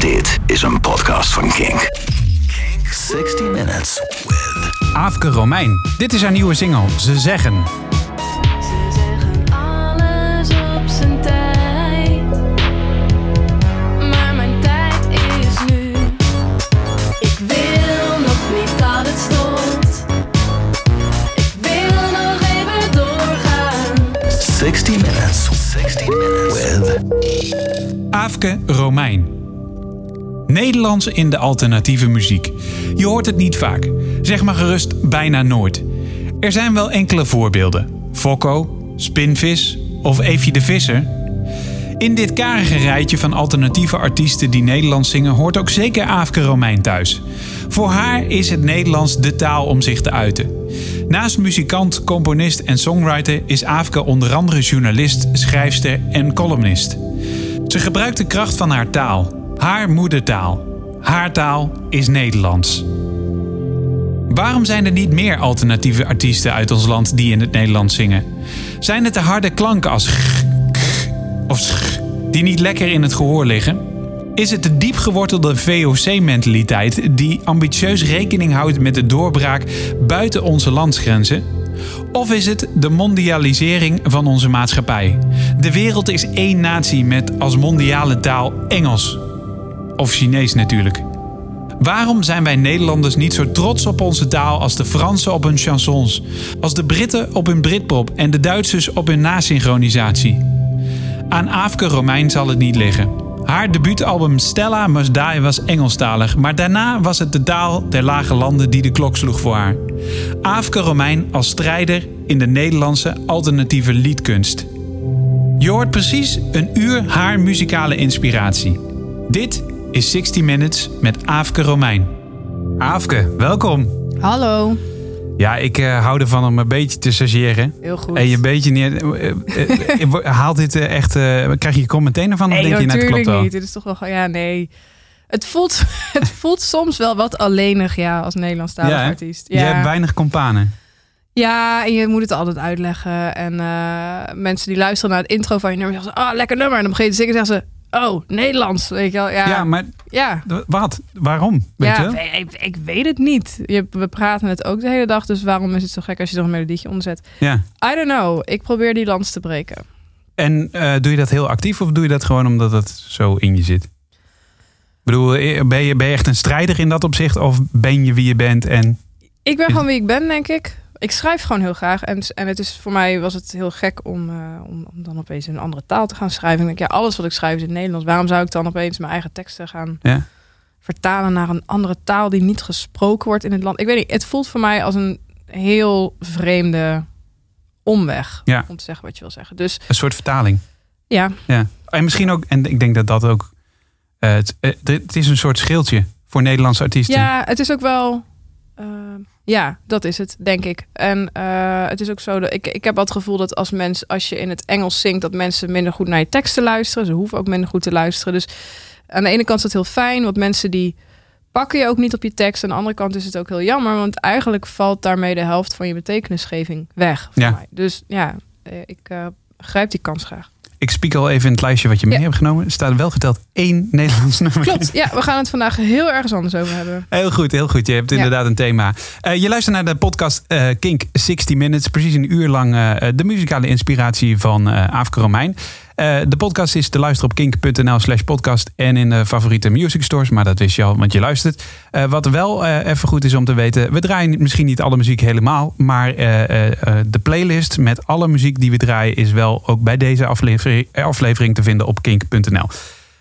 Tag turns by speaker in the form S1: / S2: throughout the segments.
S1: Dit is een podcast van Kink. Kink 60 Minutes with...
S2: Aafke Romein. Dit is haar nieuwe single, Ze Zeggen.
S3: Ze zeggen alles op zijn tijd. Maar mijn tijd is nu. Ik wil nog niet dat het stopt. Ik wil nog even doorgaan.
S1: 60 Minutes. 60 Minutes with...
S2: Aafke Romein. Nederlands in de alternatieve muziek. Je hoort het niet vaak. Zeg maar gerust bijna nooit. Er zijn wel enkele voorbeelden. Fokko, Spinvis of Eefje de Visser. In dit karige rijtje van alternatieve artiesten die Nederlands zingen hoort ook zeker Aafke Romein thuis. Voor haar is het Nederlands de taal om zich te uiten. Naast muzikant, componist en songwriter is Aafke onder andere journalist, schrijfster en columnist. Ze gebruikt de kracht van haar taal, haar moedertaal. Haar taal is Nederlands. Waarom zijn er niet meer alternatieve artiesten uit ons land die in het Nederlands zingen? Zijn het de harde klanken als g, of sch die niet lekker in het gehoor liggen? Is het de diep gewortelde VOC-mentaliteit die ambitieus rekening houdt met de doorbraak buiten onze landsgrenzen? Of is het de mondialisering van onze maatschappij? De wereld is één natie met als mondiale taal Engels. Of Chinees natuurlijk. Waarom zijn wij Nederlanders niet zo trots op onze taal als de Fransen op hun chansons, als de Britten op hun Britpop en de Duitsers op hun nasynchronisatie? Aan Aafke Romein zal het niet liggen. Haar debuutalbum Stella Must Die was Engelstalig, maar daarna was het de taal der lage landen die de klok sloeg voor haar. Aafke Romein als strijder in de Nederlandse alternatieve liedkunst. Je hoort precies een uur haar muzikale inspiratie. Dit is 60 Minutes met Aafke Romein. Aafke, welkom.
S4: Hallo.
S2: Ja, ik eh, hou ervan om een beetje te stagiëren.
S4: Heel goed.
S2: En je een beetje neer. eh, eh, haalt dit echt. krijg je commentaar ervan? Of
S4: nee,
S2: denk je, nou,
S4: natuurlijk
S2: klopt wel?
S4: niet. Dit is toch wel ja, nee. Het voelt, het voelt soms wel wat alleenig, ja, als Nederlandstalig
S2: Ja,
S4: artiest.
S2: Je hebt weinig companen.
S4: Ja, en je moet het altijd uitleggen. En mensen die luisteren naar het intro van je nummer zeggen ze, ah, lekker nummer. En dan begin je te zingen en zeggen ze, oh, Nederlands, weet je wel. Ja,
S2: Ja, maar
S4: ja.
S2: wat? Waarom? Weet
S4: ja, ik, ik weet het niet. Je, we praten het ook de hele dag, dus waarom is het zo gek als je er een melodietje onder zet?
S2: Ja.
S4: I don't know. Ik probeer die lans te breken.
S2: En eh, doe je dat heel actief of doe je dat gewoon omdat het zo in je zit? Ik bedoel, eh, ben je, ben je echt een strijder in dat opzicht? Of ben je wie je bent en...
S4: Ik ben gewoon wie ik ben, denk ik. Ik schrijf gewoon heel graag. En, en het is voor mij was het heel gek om, eh, om, om dan opeens een andere taal te gaan schrijven. Ik denk, ja, alles wat ik schrijf is in Nederlands. Waarom zou ik dan opeens mijn eigen teksten gaan
S2: Ja.
S4: vertalen naar een andere taal die niet gesproken wordt in het land? Ik weet niet. Het voelt voor mij als een heel vreemde omweg.
S2: Ja.
S4: Om te zeggen wat je wil zeggen. Dus
S2: Een soort vertaling.
S4: ja,
S2: Ja. En misschien ook, en ik denk dat dat ook... eh, het, eh, het is een soort schildje voor Nederlandse artiesten.
S4: Ja, het is ook wel. Ja, dat is het, denk ik. En eh, het is ook zo dat ik, ik heb wel het gevoel dat als mensen, als je in het Engels zingt, dat mensen minder goed naar je teksten luisteren. Ze hoeven ook minder goed te luisteren. Dus aan de ene kant is dat heel fijn, want mensen die pakken je ook niet op je tekst. Aan de andere kant is het ook heel jammer, want eigenlijk valt daarmee de helft van je betekenisgeving weg. Voor
S2: Ja.
S4: mij. Dus ja, eh, ik eh, grijp die kans graag.
S2: Ik spiek al even in het lijstje wat je mee
S4: Ja.
S2: hebt genomen. Er staat wel geteld één Nederlands nummer.
S4: Klopt, ja, we gaan het vandaag heel ergens anders over hebben.
S2: Heel goed, heel goed. Je hebt
S4: Ja.
S2: inderdaad een thema. Eh, je luistert naar de podcast eh, Kink 60 Minutes. Precies een uur lang eh, de muzikale inspiratie van Aafke Romein. Eh, de podcast is te luisteren op kink.nl slash podcast en in de favoriete music stores. Maar dat wist je al, want je luistert. Eh, wat wel eh, even goed is om te weten. We draaien misschien niet alle muziek helemaal. Maar eh, eh, eh, de playlist met alle muziek die we draaien... is wel ook bij deze aflevering, aflevering te vinden op kink.nl.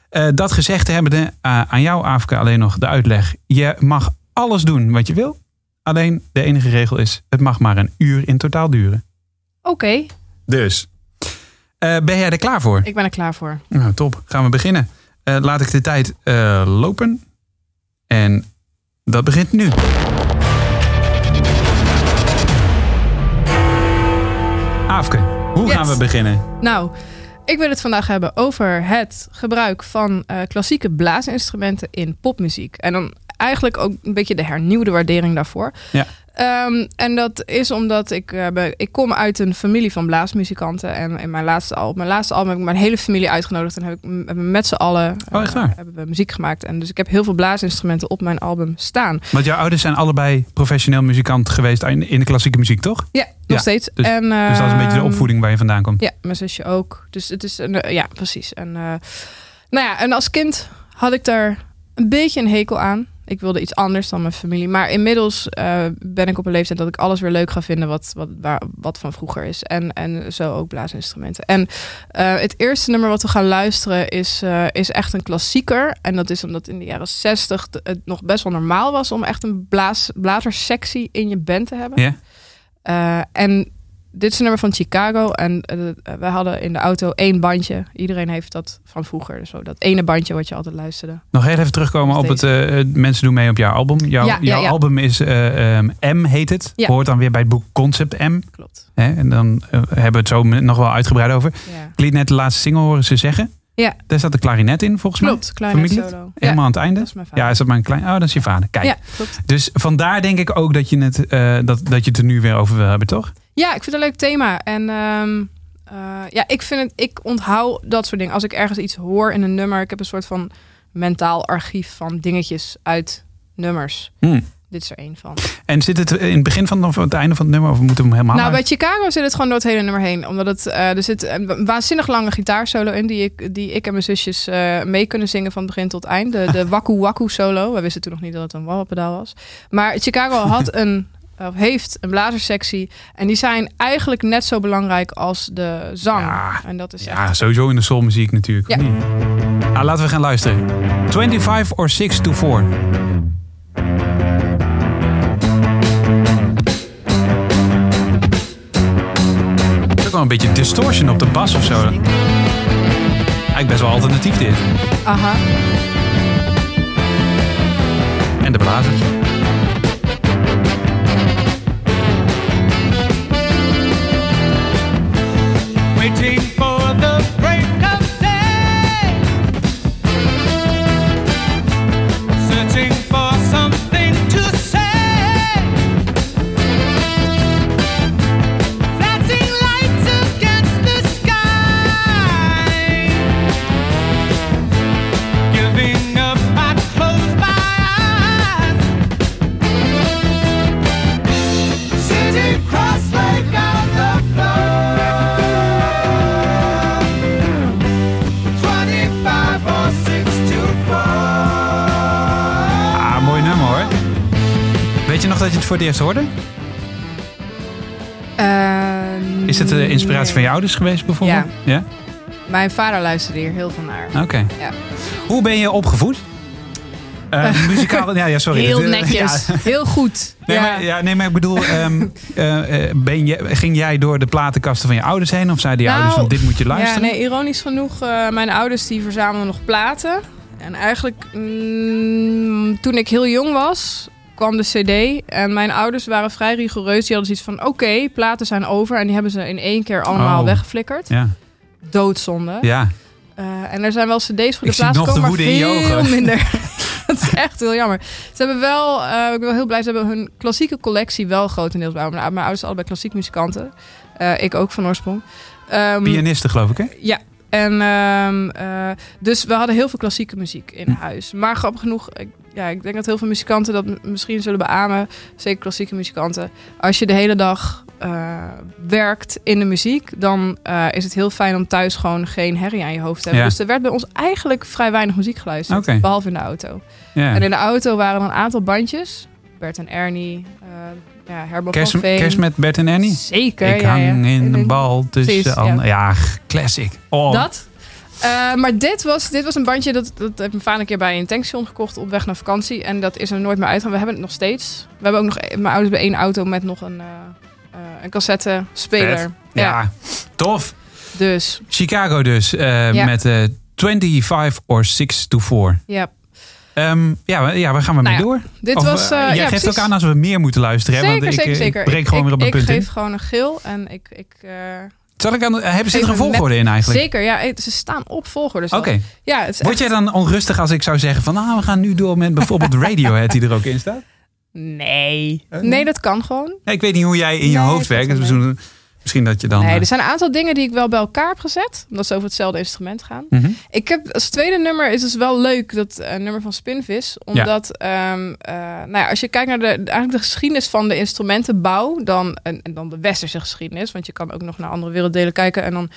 S2: Eh, dat gezegd hebbende, eh, aan jou Afke alleen nog de uitleg. Je mag alles doen wat je wil. Alleen de enige regel is, het mag maar een uur in totaal duren.
S4: Oké,
S2: Dus. Eh, ben jij er klaar voor?
S4: ik ben er klaar voor.
S2: Nou, top. Gaan we beginnen. Eh, laat ik de tijd eh, lopen. En dat begint nu. Afke, hoe
S4: Yes.
S2: gaan we beginnen?
S4: Nou, ik wil het vandaag hebben over het gebruik van klassieke blaasinstrumenten in popmuziek. En dan eigenlijk ook een beetje de hernieuwde waardering daarvoor.
S2: Ja.
S4: Ehm, en dat is omdat ik, eh, ik kom uit een familie van blaasmuzikanten. En in mijn laatste, al, mijn laatste album heb ik mijn hele familie uitgenodigd. En heb ik met z'n allen
S2: Oh,
S4: eh, hebben we muziek gemaakt. En dus ik heb heel veel blaasinstrumenten op mijn album staan.
S2: Want jouw ouders zijn allebei professioneel muzikant geweest in in de klassieke muziek, toch?
S4: Ja, nog
S2: Ja,
S4: steeds.
S2: dus-
S4: en,
S2: Dus dat is een beetje de
S4: ehm,
S2: opvoeding waar je vandaan komt.
S4: Ja, mijn zusje ook. Dus het is een, eh, ja, precies. En, nou ja, en als kind had ik daar een beetje een hekel aan. Ik wilde iets anders dan mijn familie. Maar inmiddels eh, ben ik op een leeftijd dat ik alles weer leuk ga vinden wat, wat, waar, wat van vroeger is. En, en zo ook blaasinstrumenten. En eh, het eerste nummer wat we gaan luisteren is, eh, is echt een klassieker. En dat is omdat in de jaren zestig het nog best wel normaal was om echt een blaas, blazerssectie in je band te hebben.
S2: Ja?
S4: En dit is een nummer van Chicago. En uh, wij hadden in de auto één bandje. Iedereen heeft dat van vroeger. Zo dat ene bandje wat je altijd luisterde.
S2: Nog heel even terugkomen op het uh, mensen doen mee op jouw album. Jouw,
S4: Ja,
S2: jouw
S4: ja.
S2: album is um, M heet het. Hoort dan weer bij het boek Concept M.
S4: Klopt.
S2: Hè? En dan hebben we het zo nog wel uitgebreid over. Ik liet net de laatste single horen ze zeggen.
S4: Ja.
S2: Daar staat de klarinet in volgens
S4: Klopt,
S2: mij.
S4: klarinet
S2: Familie?
S4: solo.
S2: Helemaal aan het einde.
S4: Dat is mijn vader.
S2: Ja, is dat maar een klein. Oh, dat is je vader. Kijk.
S4: Ja, klopt.
S2: Dus vandaar denk ik ook dat je het, uh, dat, dat je het er nu weer over wil hebben, toch?
S4: Ja, ik vind het een leuk thema. En um, uh, ja, ik vind het, ik onthoud dat soort dingen. Als ik ergens iets hoor in een nummer, ik heb een soort van mentaal archief van dingetjes uit nummers.
S2: Hmm.
S4: Dit is er één van.
S2: En zit het in het begin van of het einde van het nummer? Of moeten we hem helemaal
S4: Nou, bij? Chicago zit het gewoon door het hele nummer heen. Omdat het, uh, er zit een waanzinnig lange gitaarsolo in... die ik, die ik en mijn zusjes uh, mee kunnen zingen van begin tot eind. De, de Waku Waku solo. We wisten toen nog niet dat het een wah-pedaal was. Maar Chicago had een... Of heeft een blazerssectie. En die zijn eigenlijk net zo belangrijk als de zang.
S2: Ja,
S4: en dat is
S2: ja
S4: echt...
S2: sowieso in de soulmuziek natuurlijk.
S4: Ja.
S2: Nou, laten we gaan luisteren. 25 or 6 to 4. Wel een beetje distortion op de bas of zo. Eigenlijk best wel alternatief dit.
S4: Aha.
S2: En de blazers. Dat je het voor het eerst hoorde?
S4: Ehm,
S2: Is het de inspiratie
S4: nee.
S2: van je ouders geweest bijvoorbeeld? Ja.
S4: Mijn vader luisterde hier heel veel naar.
S2: Oké.
S4: Ja.
S2: Hoe ben je opgevoed? Eh, muzikaal, ja, ja, sorry.
S4: Heel
S2: eh,
S4: netjes.
S2: ja.
S4: Heel goed.
S2: Nee,
S4: ja.
S2: maar, ja, nee, maar ik bedoel, ehm, eh, eh, ben je, ging jij door de platenkasten van je ouders heen? Of zeiden die
S4: Nou,
S2: ouders van dit moet je luisteren?
S4: Ja, nee, ironisch genoeg, eh, mijn ouders die verzamelden nog platen. En eigenlijk, mm, toen ik heel jong was, kwam de cd. En mijn ouders waren vrij rigoureus. Die hadden zoiets van, oké, platen zijn over. En die hebben ze in één keer allemaal
S2: Oh.
S4: weggeflikkerd.
S2: Ja,
S4: Doodzonde.
S2: ja.
S4: Eh, en er zijn wel cd's voor de plaats gekomen, maar veel minder. dat is echt heel jammer. Ze hebben wel, eh, ik ben wel heel blij, ze hebben hun klassieke collectie wel grotendeels bij. Mijn, mijn ouders zijn allebei klassiek muzikanten. Eh, ik ook van oorsprong. Ehm,
S2: Pianisten geloof ik, hè?
S4: ja, en ehm, eh, dus we hadden heel veel klassieke muziek in
S2: Hm.
S4: huis. Maar grappig genoeg, ik, ja, ik denk dat heel veel muzikanten dat misschien zullen beamen. Zeker klassieke muzikanten. Als je de hele dag eh, werkt in de muziek, dan eh, is het heel fijn om thuis gewoon geen herrie aan je hoofd te hebben.
S2: Ja.
S4: Dus er werd bij ons eigenlijk vrij weinig muziek geluisterd. Behalve in de auto.
S2: Ja.
S4: En in de auto waren een aantal bandjes. Bert en Ernie, eh ja, Herman
S2: Kerst,
S4: van Veen.
S2: kerst met Bert en Annie?
S4: Zeker,
S2: ik hang in de bal tussen
S4: Precies, ja.
S2: classic. Oh.
S4: Dat. Eh, maar dit was, dit was een bandje, dat, dat heeft mijn vader een keer bij een tankstation gekocht op weg naar vakantie. En dat is er nooit meer uitgegaan. We hebben het nog steeds. We hebben ook nog, mijn ouders hebben één auto met nog een, eh eh een cassette speler.
S2: Ja. tof.
S4: Dus,
S2: Chicago dus, eh,
S4: Ja.
S2: met eh 25 or 6 to 4.
S4: ja.
S2: Ehm, ja, we- ja, waar gaan we
S4: Nou
S2: mee
S4: ja,
S2: door?
S4: Dit
S2: Of,
S4: was...
S2: jij
S4: ja,
S2: geeft
S4: precies.
S2: ook aan als we meer moeten luisteren. hè?
S4: Zeker,
S2: want ik,
S4: zeker, zeker.
S2: ik breek
S4: Ik-
S2: gewoon weer op een
S4: ik,
S2: punt
S4: Ik geef
S2: in.
S4: gewoon een geel en ik... ik
S2: Zal ik aan, hebben ze er een volgorde in eigenlijk?
S4: Zeker, ja. eh, Ze staan op volgorde.
S2: Oké.
S4: Ja,
S2: Word
S4: echt-
S2: jij dan onrustig als ik zou zeggen van... nou, we gaan nu door met bijvoorbeeld Radiohead die er ook in staat?
S4: Nee. Nee, dat kan gewoon.
S2: Ja, ik weet niet hoe jij in je
S4: Nee,
S2: hoofd werkt. Misschien, dat je dan...
S4: Nee,
S2: eh,
S4: er zijn een aantal dingen die ik wel bij elkaar heb gezet. Omdat ze over hetzelfde instrument gaan.
S2: mhm.
S4: Ik heb als tweede nummer is dus wel leuk dat eh, nummer van Spinvis. Omdat ehm, eh, nou ja, als je kijkt naar de, eigenlijk de geschiedenis van de instrumentenbauw. Dan, en, en dan de westerse geschiedenis. Want je kan ook nog naar andere werelddelen kijken. En dan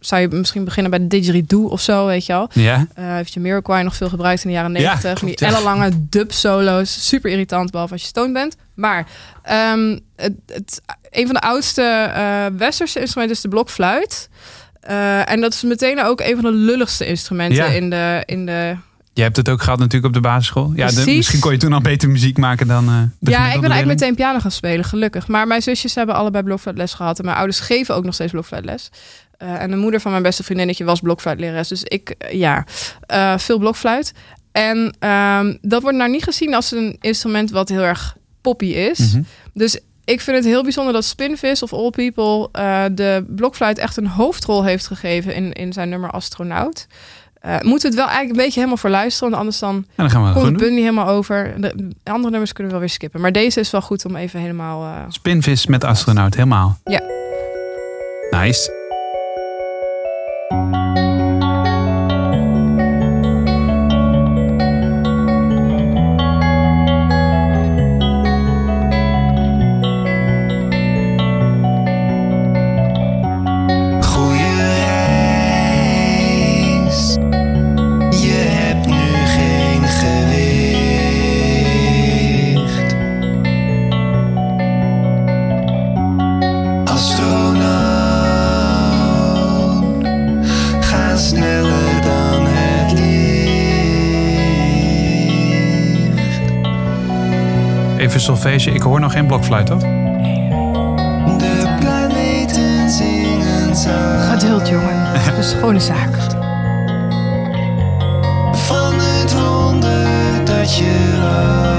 S4: zou je misschien beginnen bij de didgeridoo of zo, weet je wel.
S2: Ja,
S4: Eh heeft je Jamiroquai nog veel gebruikt in de jaren
S2: Ja,
S4: 90.
S2: klopt,
S4: die
S2: ja.
S4: ellenlange dub solo's. Super irritant, behalve als je stoned bent. Maar ehm, het, het, een van de oudste eh, westerse instrumenten is de blokfluit. Eh, en dat is meteen ook een van de lulligste instrumenten
S2: Ja.
S4: in de... In de
S2: je hebt het ook gehad natuurlijk op de basisschool. Ja, de- misschien kon je toen al beter muziek maken dan eh,
S4: ja, ik ben eigenlijk meteen piano gaan spelen, gelukkig. Maar mijn zusjes hebben allebei blokfluitles gehad. En mijn ouders geven ook nog steeds blokfluitles. Eh, en de moeder van mijn beste vriendinnetje was blokfluitlerares. Dus ik, eh, ja, eh, veel blokfluit. En ehm, dat wordt nou niet gezien als een instrument wat heel erg poppy is.
S2: Mhm.
S4: Dus ik vind het heel bijzonder dat Spinvis of All People de blokfluit echt een hoofdrol heeft gegeven in, in zijn nummer Astronaut. Eh moeten we het wel eigenlijk een beetje helemaal voor luisteren, want anders dan
S2: dan gaan we
S4: komt het punt niet helemaal over. De andere nummers kunnen we wel weer skippen. Maar deze is wel goed om even helemaal... eh,
S2: Spinvis met astronaut, helemaal.
S4: Ja.
S2: Nice. Solfège. Ik hoor nog geen blokfluit, toch?
S5: De planeten zingen zacht.
S4: Geduld, jongen. Dat is gewoon een zaak.
S5: van het wonder dat je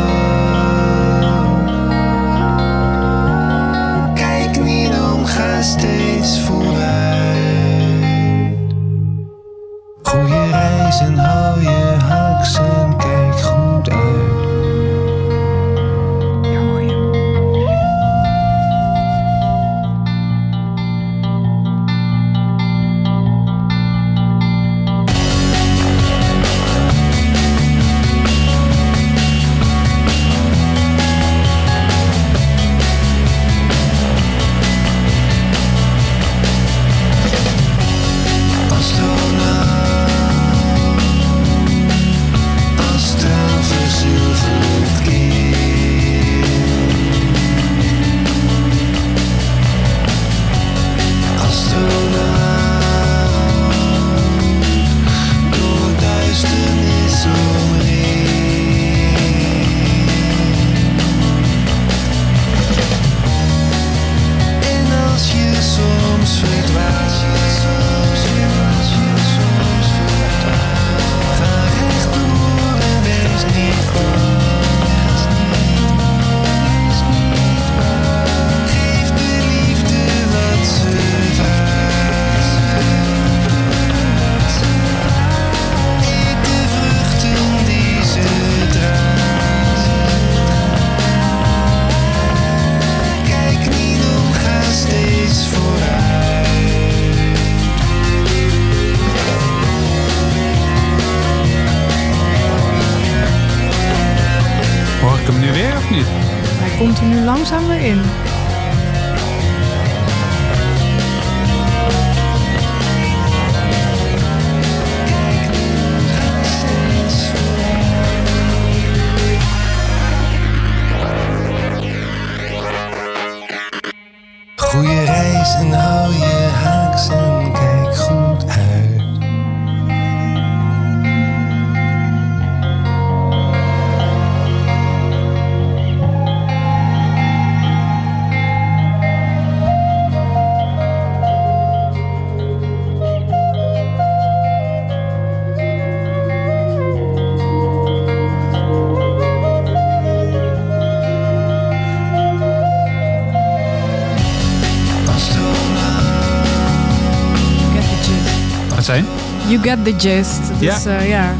S4: You get the gist. Dus
S2: Ja.
S4: ja, ja.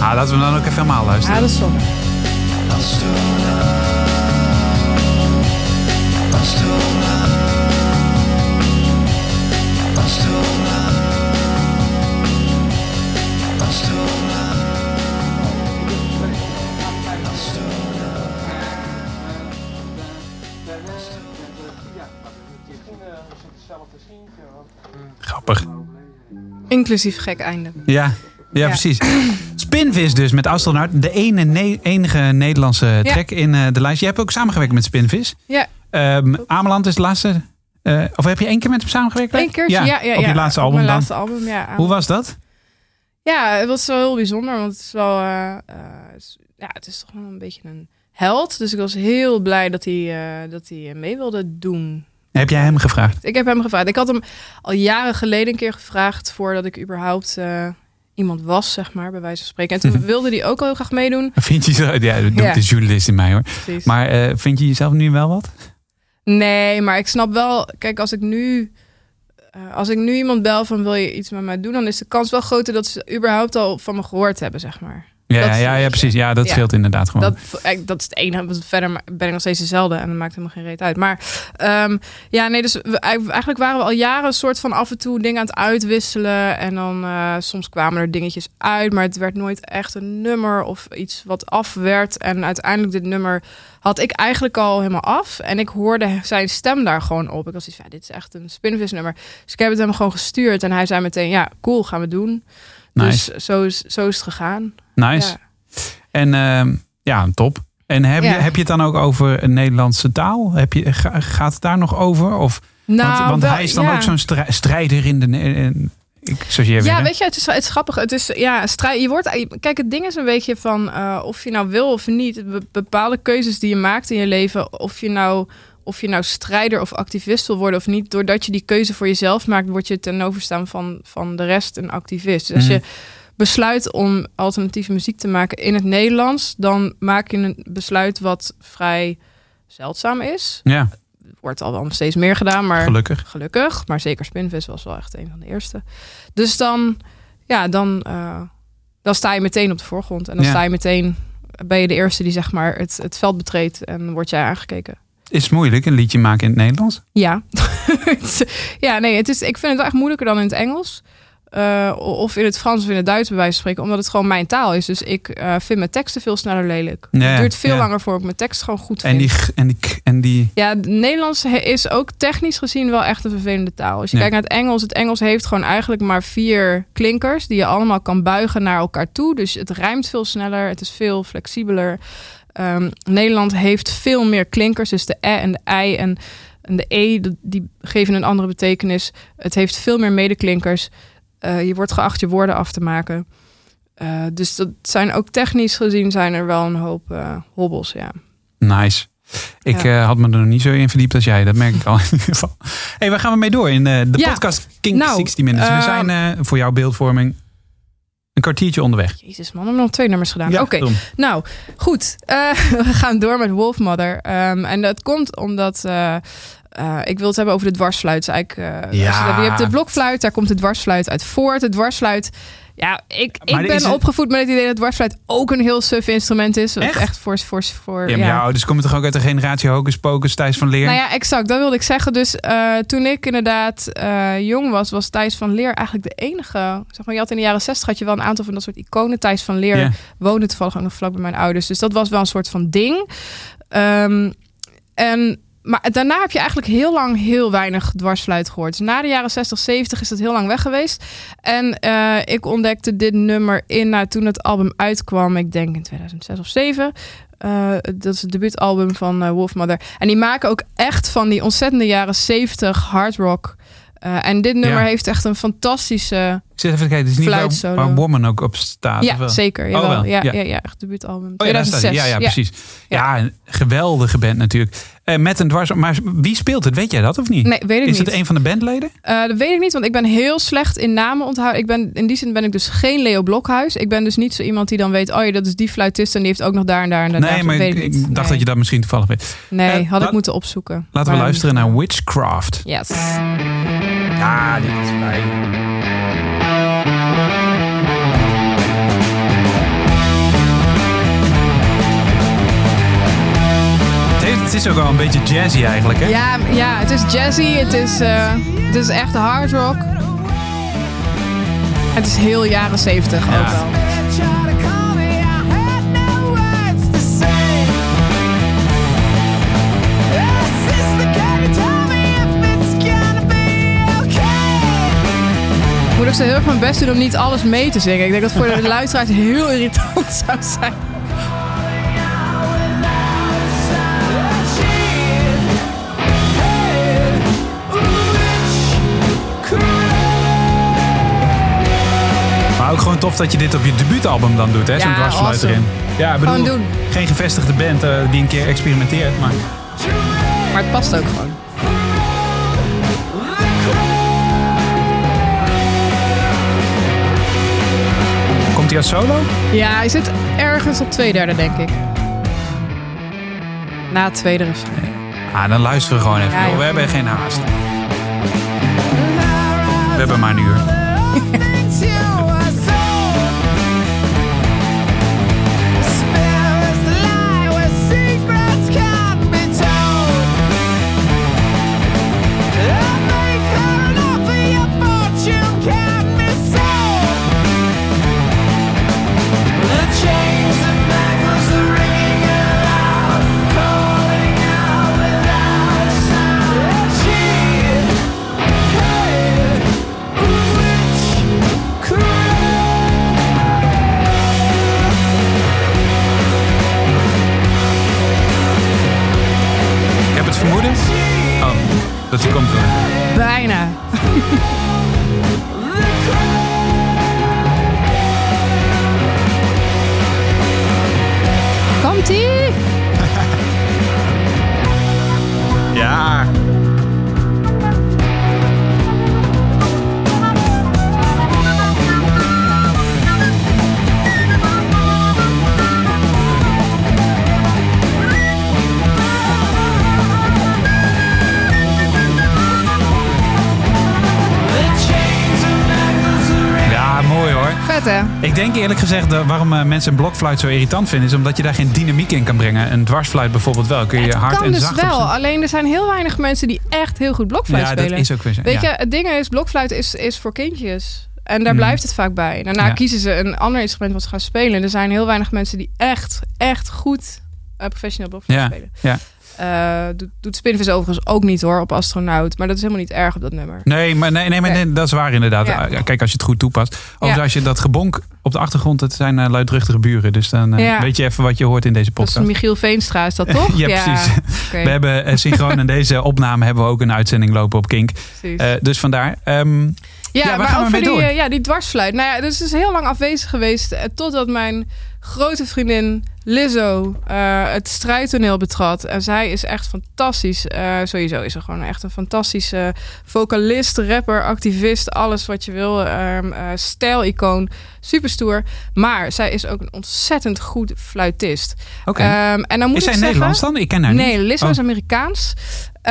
S2: Ah, laten we dan ook even helemaal luisteren.
S4: ja dat is zonde. Inclusief gek einde.
S2: Ja, ja,
S4: Ja.
S2: precies. Spinvis dus met Astronaut. De ene ne- enige Nederlandse
S4: Ja.
S2: track in eh, de lijst. Je hebt ook samengewerkt met Spinvis.
S4: Ja,
S2: Ehm Ameland is de laatste. eh, of heb je één keer met hem samengewerkt?
S4: één keer. Ja, ja, ja.
S2: Op je laatste album
S4: mijn
S2: dan.
S4: laatste album, ja.
S2: Hoe was dat?
S4: Ja, het was wel heel bijzonder, want het is wel, eh, ja, het is toch wel een beetje een held. Dus ik was heel blij dat hij, dat hij mee wilde doen.
S2: Heb jij hem gevraagd?
S4: Ik heb hem gevraagd. Ik had hem al jaren geleden een keer gevraagd voordat ik überhaupt eh, iemand was, zeg maar, bij wijze van spreken. En toen wilde hij ook al heel graag meedoen.
S2: Vind je zo? Ja, dat
S4: Ja.
S2: de journalist in mij hoor.
S4: Precies.
S2: Maar eh, vind je jezelf nu wel wat?
S4: Nee, maar ik snap wel, kijk, als ik nu. eh, als ik nu iemand bel van wil je iets met mij doen, dan is de kans wel groter dat ze überhaupt al van me gehoord hebben, zeg maar.
S2: Ja, ja, ja, precies. Ja, dat
S4: Ja.
S2: scheelt inderdaad gewoon.
S4: Dat, eh, dat is het enige. Verder ben ik nog steeds dezelfde en dat maakt helemaal geen reet uit. Maar ehm, ja, nee, dus we, eigenlijk waren we al jaren een soort van af en toe dingen aan het uitwisselen. En dan eh, soms kwamen er dingetjes uit, maar het werd nooit echt een nummer of iets wat af werd. En uiteindelijk dit nummer had ik eigenlijk al helemaal af. En ik hoorde zijn stem daar gewoon op. Ik was iets van, ja, dit is echt een spinvis nummer. Dus ik heb het hem gewoon gestuurd en hij zei meteen, ja, cool, gaan we doen.
S2: Nice.
S4: Dus zo is, zo is het gegaan.
S2: Nice.
S4: Ja.
S2: En ehm, ja, top. En heb, je, heb je het dan ook over een Nederlandse taal? Heb je, ga- gaat het daar nog over? Of,
S4: Nou,
S2: want want
S4: wel,
S2: hij is dan ook zo'n strij- strijder in de... In, ik,
S4: Ja,
S2: weet,
S4: weet je, het is, het is grappig. Het is, ja, strijd, je wordt, kijk, het ding is een beetje van eh, of je nou wil of niet. Be- Bepaalde keuzes die je maakt in je leven, of je nou, of je nou strijder of activist wil worden of niet. Doordat je die keuze voor jezelf maakt, word je ten overstaan van, van de rest een activist. Dus als
S2: Mhm.
S4: je besluit om alternatieve muziek te maken in het Nederlands, dan maak je een besluit wat vrij zeldzaam is.
S2: Ja,
S4: Wordt al wel steeds meer gedaan, maar
S2: gelukkig.
S4: gelukkig. Maar zeker Spinvis was wel echt een van de eerste. Dus dan, ja, dan, eh, dan sta je meteen op de voorgrond. En dan
S2: Ja.
S4: sta je meteen, ben je de eerste die zeg maar het, het veld betreedt en word jij aangekeken.
S2: Is het moeilijk, een liedje maken in het Nederlands?
S4: Ja. Ja, nee, het is, ik vind het echt moeilijker dan in het Engels. Eh, of in het Frans of in het Duits bij wijze van spreken. Omdat het gewoon mijn taal is. Dus ik eh, vind mijn teksten veel sneller lelijk.
S2: Ja,
S4: het duurt veel
S2: ja.
S4: langer voor ik mijn tekst gewoon goed vind.
S2: En die, en die, en die...
S4: Ja, het Nederlands is ook technisch gezien wel echt een vervelende taal. Als je
S2: Ja.
S4: kijkt naar het Engels, het Engels heeft gewoon eigenlijk maar vier klinkers die je allemaal kan buigen naar elkaar toe. Dus het rijmt veel sneller, het is veel flexibeler. Ehm, Nederland heeft veel meer klinkers, dus de e en de i en, en de e, die geven een andere betekenis. Het heeft veel meer medeklinkers. Eh, je wordt geacht je woorden af te maken. Eh, dus dat zijn ook technisch gezien zijn er wel een hoop eh, hobbels, ja.
S2: Nice. Ik
S4: Ja.
S2: had me er nog niet zo in verdiept als jij. Dat merk ik al in ieder geval. hey, waar gaan we mee door in de
S4: Ja.
S2: podcast King
S4: Nou,
S2: 60 Minutes? We
S4: eh,
S2: zijn voor jouw beeldvorming een kwartiertje onderweg.
S4: Jezus man, we hebben nog twee nummers gedaan.
S2: Ja,
S4: Oké, nou goed. We gaan door met Wolfmother. Ehm, en dat komt omdat eh, ik wil het hebben over de dwarsfluit. Is Eigenlijk, eh,
S2: Ja.
S4: je, hebt de blokfluit, daar komt de dwarsfluit uit voort. De dwarsfluit. Ja, ik,
S2: Maar
S4: ik ben
S2: het-
S4: opgevoed met het idee dat dwarsfluit ook een heel suf instrument is.
S2: Echt?
S4: Echt voor, voor, voor
S2: Ja, maar jouw ouders komen toch ook uit de generatie Hocus Pocus, Thijs van Leer?
S4: Nou ja, exact. Dat wilde ik zeggen. Dus eh, toen ik inderdaad jong was, was Thijs van Leer eigenlijk de enige. Zeg maar, je had in de jaren 60 had je wel een aantal van dat soort iconen. Thijs van Leer
S2: Ja.
S4: woonde toevallig ook nog vlak bij mijn ouders. Dus dat was wel een soort van ding. Ehm, en, maar daarna heb je eigenlijk heel lang heel weinig dwarsfluit gehoord. Dus na de jaren 60, 70 is dat heel lang weg geweest. En eh, ik ontdekte dit nummer in nou, toen het album uitkwam. Ik denk in 2006 of 2007. Eh, dat is het debuutalbum van eh, Wolfmother. En die maken ook echt van die ontzettende jaren 70 hard rock. En dit nummer
S2: Ja.
S4: heeft echt een fantastische...
S2: Zit even te kijken, het is niet waar, waar Woman ook op staat.
S4: ja, zeker.
S2: Oh,
S4: Jawel.
S2: wel.
S4: Ja,
S2: Ja.
S4: ja. Ja, echt debuutalbum.
S2: Oh ja, daar staat
S4: 2006.
S2: hij. ja, ja, precies. Ja, een geweldige band natuurlijk. Eh, met een dwars. Maar wie speelt het? Weet jij dat of niet?
S4: Nee, weet ik
S2: is
S4: niet.
S2: het een van de bandleden?
S4: Eh, dat weet ik niet, want ik ben heel slecht in namen onthouden. Ik ben, in die zin ben ik dus geen Leo Blokhuis. Ik ben dus niet zo iemand die dan weet... oh ja, dat is die fluitist en die heeft ook nog daar en daar en daar.
S2: nee,
S4: daar.
S2: maar ik, dacht
S4: Nee.
S2: dat je dat misschien toevallig weet.
S4: Nee,
S2: Eh,
S4: had ik moeten opzoeken.
S2: Laten we luisteren naar Witchcraft.
S4: Yes.
S2: Ja, dit is fijn. Is ook wel een beetje jazzy eigenlijk, hè?
S4: Ja, ja, het is jazzy, het is, eh, het is echt hard rock. Het is heel jaren zeventig
S2: Ja.
S4: ook wel. Ik moet ook zo heel erg mijn best doen om niet alles mee te zingen. Ik denk dat het voor de luisteraars heel irritant zou zijn.
S2: Maar ook gewoon tof dat je dit op je debuutalbum dan doet, hè? Zo'n
S4: Ja,
S2: dwarsfluit
S4: awesome.
S2: erin. Ja, ik bedoel,
S4: Gewoon doen.
S2: geen gevestigde band eh, die een keer experimenteert, maar...
S4: Maar het past ook gewoon.
S2: Komt hij als solo?
S4: Ja, hij zit ergens op twee derde, denk ik. Na het tweede refrein.
S2: Ah, dan luisteren we gewoon even.
S4: Ja,
S2: joh.
S4: joh.
S2: We hebben geen haast. We hebben maar een uur. het vermoeden. Oh, dat hij komt hoor.
S4: Bijna. Komt-ie!
S2: Ja. Mooi hoor.
S4: Vet, hè?
S2: Ik denk eerlijk gezegd dat waarom eh, mensen een blokfluit zo irritant vinden, is omdat je daar geen dynamiek in kan brengen. Een dwarsfluit bijvoorbeeld wel. Kun je hard
S4: kan
S2: en
S4: dus
S2: zacht
S4: wel. Alleen er zijn heel weinig mensen die echt heel goed blokfluit
S2: Ja,
S4: spelen.
S2: dat is ook weer zo.
S4: Weet
S2: ja.
S4: je, het ding is, blokfluit is, is voor kindjes. En daar
S2: Mhm.
S4: blijft het vaak bij. Daarna
S2: Ja.
S4: kiezen ze een ander instrument wat ze gaan spelen. Er zijn heel weinig mensen die echt, echt goed eh, professioneel blokfluit
S2: Ja,
S4: spelen.
S2: ja.
S4: Eh, doet, doet Spinvis overigens ook niet hoor, op astronaut. Maar dat is helemaal niet erg op dat nummer.
S2: Nee, maar, nee, nee, maar
S4: Nee.
S2: dat is waar inderdaad.
S4: Ja.
S2: Kijk, als je het goed toepast. Overigens,
S4: Ja.
S2: als je dat gebonk op de achtergrond, dat zijn eh, luidruchtige buren. Dus dan eh,
S4: Ja.
S2: weet je even wat je hoort in deze
S4: Dat is
S2: podcast.
S4: Michiel Veenstra, is dat toch?
S2: Ja, precies. We hebben synchroon in deze opname hebben we ook een uitzending lopen op Kink. dus vandaar. ehm,
S4: Ja, maar over die, eh, ja, die dwarsfluit. Nou ja, dus is heel lang afwezig geweest. eh, totdat mijn grote vriendin Lizzo eh, het strijdtoneel betrad. En zij is echt fantastisch. Sowieso is ze gewoon echt een fantastische vocalist, rapper, activist. Alles wat je wil. ehm eh, stijlicoon. Super stoer. Maar zij is ook een ontzettend goed fluitist.
S2: Oké.
S4: Ehm, en dan moet
S2: is zij
S4: ik zeggen,
S2: Nederlands dan? Ik ken haar
S4: Nee,
S2: niet.
S4: Lizzo
S2: Oh,
S4: is Amerikaans.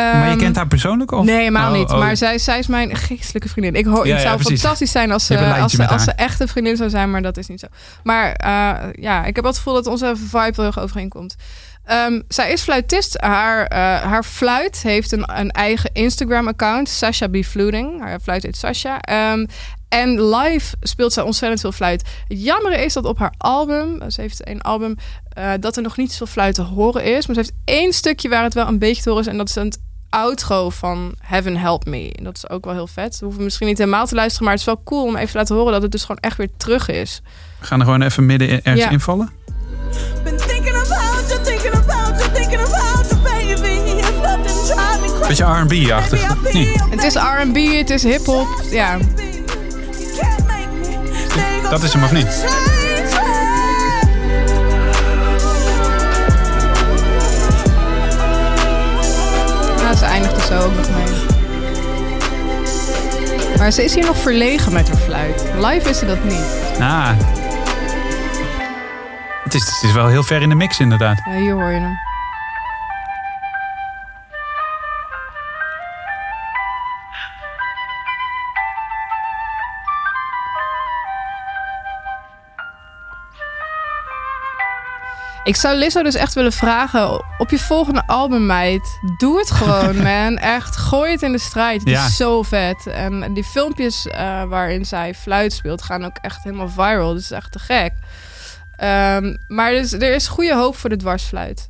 S2: Maar je
S4: Ehm,
S2: kent haar persoonlijk? Of?
S4: Nee, helemaal
S2: Oh,
S4: niet.
S2: oh.
S4: Maar zij, zij is mijn geestelijke vriendin. Ik hoor,
S2: Ja,
S4: het zou fantastisch zijn als ze, als, ze, als ze echt een vriendin zou zijn, maar dat is niet zo. Maar eh, ja, ik heb het gevoel dat onze vibe heel erg overeenkomt. Ehm, zij is fluitist. Haar, eh, haar fluit heeft een, een eigen Instagram-account, Sasha B. Fluting. Haar fluit heet Sasha. Ehm, en live speelt zij ontzettend veel fluit. Het jammere is dat op haar album, ze heeft een album, eh, dat er nog niet zoveel fluit te horen is. Maar ze heeft één stukje waar het wel een beetje te horen is. En dat is het outro van Heaven Help Me. En dat is ook wel heel vet. We hoeven misschien niet helemaal te luisteren, maar het is wel cool om even te laten horen dat het dus gewoon echt weer terug is.
S2: We gaan er gewoon even midden in- ergens
S4: Ja.
S2: invallen. Beetje R&B-achtig. Nee.
S4: Het is R&B, het is hip-hop. Ja,
S2: Dat is hem, of niet?
S4: Nou, ze eindigt er zo ook nog mee. Maar ze is hier nog verlegen met haar fluit. Live is ze dat niet.
S2: Ah. Het is, het is wel heel ver in de mix inderdaad.
S4: Ja, hier hoor je hem. Ik zou Lizzo dus echt willen vragen, op je volgende album, meid, doe het gewoon, man. Echt, gooi het in de strijd. Het
S2: Ja.
S4: is zo vet. En die filmpjes eh, waarin zij fluit speelt, gaan ook echt helemaal viral. Dat is echt te gek. Ehm, maar dus, er is goede hoop voor de dwarsfluit.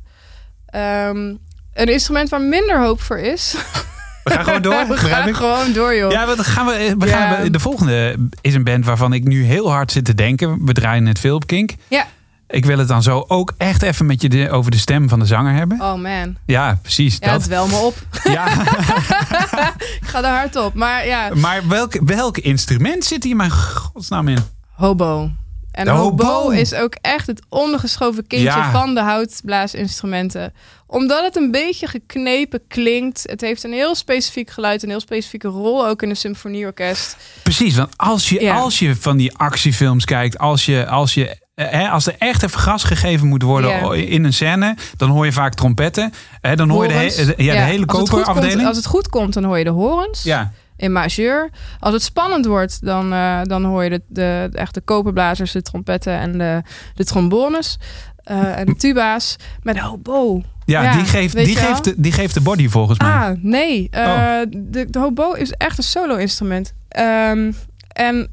S4: Ehm, een instrument waar minder hoop voor is.
S2: We gaan gewoon door.
S4: We gaan gewoon door, joh.
S2: Ja, wat gaan we, we
S4: Ja.
S2: gaan, de volgende is een band waarvan ik nu heel hard zit te denken. We draaien het veel op Kink.
S4: Ja.
S2: Ik wil het dan zo ook echt even met je de- over de stem van de zanger hebben.
S4: Oh man.
S2: Ja, precies.
S4: Ja,
S2: dat.
S4: het wel me op.
S2: Ja,
S4: Ik ga er hard op. Maar ja,
S2: maar welk, welk instrument zit hier mijn godsnaam in?
S4: hobo. En
S2: De
S4: hobo.
S2: hobo.
S4: is ook echt het ondergeschoven kindje
S2: Ja.
S4: van de houtblaasinstrumenten. Omdat het een beetje geknepen klinkt. Het heeft een heel specifiek geluid, een heel specifieke rol ook in een symfonieorkest.
S2: Precies, want als je,
S4: Ja.
S2: als je van die actiefilms kijkt, als, je, als, je, eh, als er echt even gas gegeven moet worden in een scène, dan hoor je vaak trompetten. Hè, dan hoor je de, he- ja, de hele koperafdeling.
S4: Als het goed komt, dan hoor je de horens.
S2: Ja,
S4: in majeur. Als het spannend wordt, dan, eh, dan hoor je de, de, de echte koperblazers, de trompetten en de, de trombones. eh, en de tuba's. Met de hobo.
S2: ja,
S4: Ja,
S2: die, geeft, die, geeft de, die geeft de body volgens mij.
S4: Ah, nee.
S2: Oh.
S4: de, de hobo is echt een solo-instrument. Ehm, en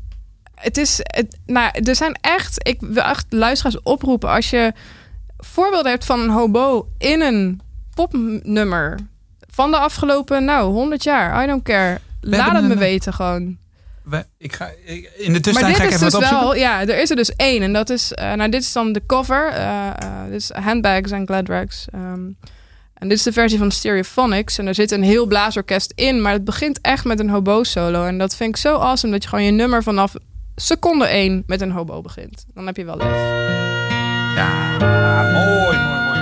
S4: het is... Het, nou, er zijn echt... Ik wil echt luisteraars oproepen. Als je voorbeelden hebt van een hobo in een popnummer... van de afgelopen, nou, 100 jaar. I don't care. Laat het me
S2: een-
S4: weten gewoon.
S2: We- ik ga, ik- in de
S4: Maar
S2: tussentijd
S4: dit
S2: ga ik
S4: is
S2: even
S4: dus
S2: wat opzoeken.
S4: wel, ja, er is er dus één. En dat is, eh, nou, dit is dan de cover. eh, eh, dit is Handbags en Glad Rags. ehm, en dit is de versie van Stereophonics. En er zit een heel blaasorkest in. Maar het begint echt met een hobo solo. En dat vind ik zo awesome dat je gewoon je nummer vanaf seconde één met een hobo begint. Dan heb je wel lef.
S2: Ja, mooi, mooi, mooi, mooi.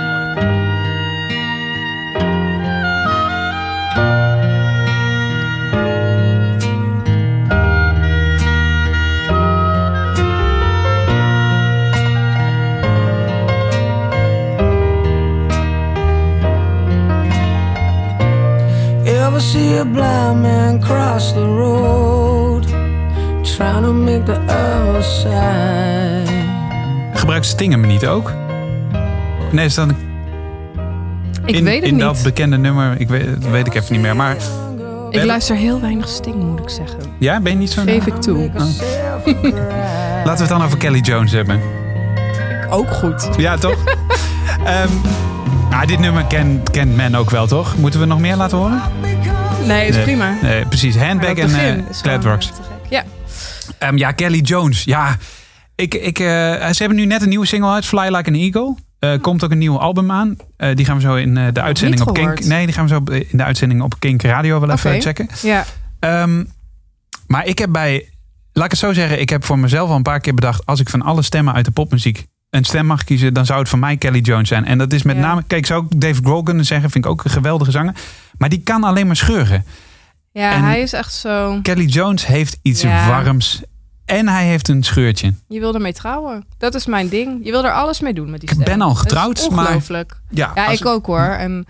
S5: Ever see a blind man cross the road? Trying to make the outside.
S2: Gebruikt Sting hem niet ook? Nee, is dat een-
S4: Ik
S2: in,
S4: weet het
S2: in
S4: niet.
S2: dat bekende nummer? Ik weet, dat weet ik even niet meer. Maar
S4: ik luister heel weinig Sting, moet ik zeggen.
S2: ja, ben je niet zo...
S4: Geef ik toe.
S2: Laten we het dan over Kelly Jones hebben.
S4: Ook goed.
S2: Ja, toch? Ehm, ah, dit nummer kent, kent men ook wel, toch? Moeten we nog meer laten horen?
S4: Nee, is
S2: Nee.
S4: prima.
S2: Nee, precies. Handbag en
S4: begin
S2: eh.
S4: Ja.
S2: Ehm, ja, Kelly Jones. Ja, ik, ik, eh, ze hebben nu net een nieuwe single uit, Fly Like an Eagle. Eh, komt ook een nieuw album aan. Eh, die gaan we zo in de uitzending op Kink. Nee, die gaan we zo in de uitzending op Kink Radio wel even checken.
S4: Ja.
S2: Ehm, maar ik heb bij, laat ik het zo zeggen, ik heb voor mezelf al een paar keer bedacht: als ik van alle stemmen uit de popmuziek een stem mag kiezen, dan zou het voor mij Kelly Jones zijn. En dat is met
S4: Ja.
S2: name, kijk, zou ook Dave Grohl kunnen zeggen, vind ik ook een geweldige zanger. Maar die kan alleen maar scheuren.
S4: Ja,
S2: En-
S4: hij is echt zo...
S2: Kelly Jones heeft iets
S4: Ja.
S2: warms en hij heeft een scheurtje.
S4: Je wil ermee trouwen. Dat is mijn ding. Je wil er alles mee doen met die
S2: Ik
S4: stem.
S2: ben al getrouwd, maar-
S4: ongelooflijk.
S2: Ja,
S4: Ja, ik ook hoor. En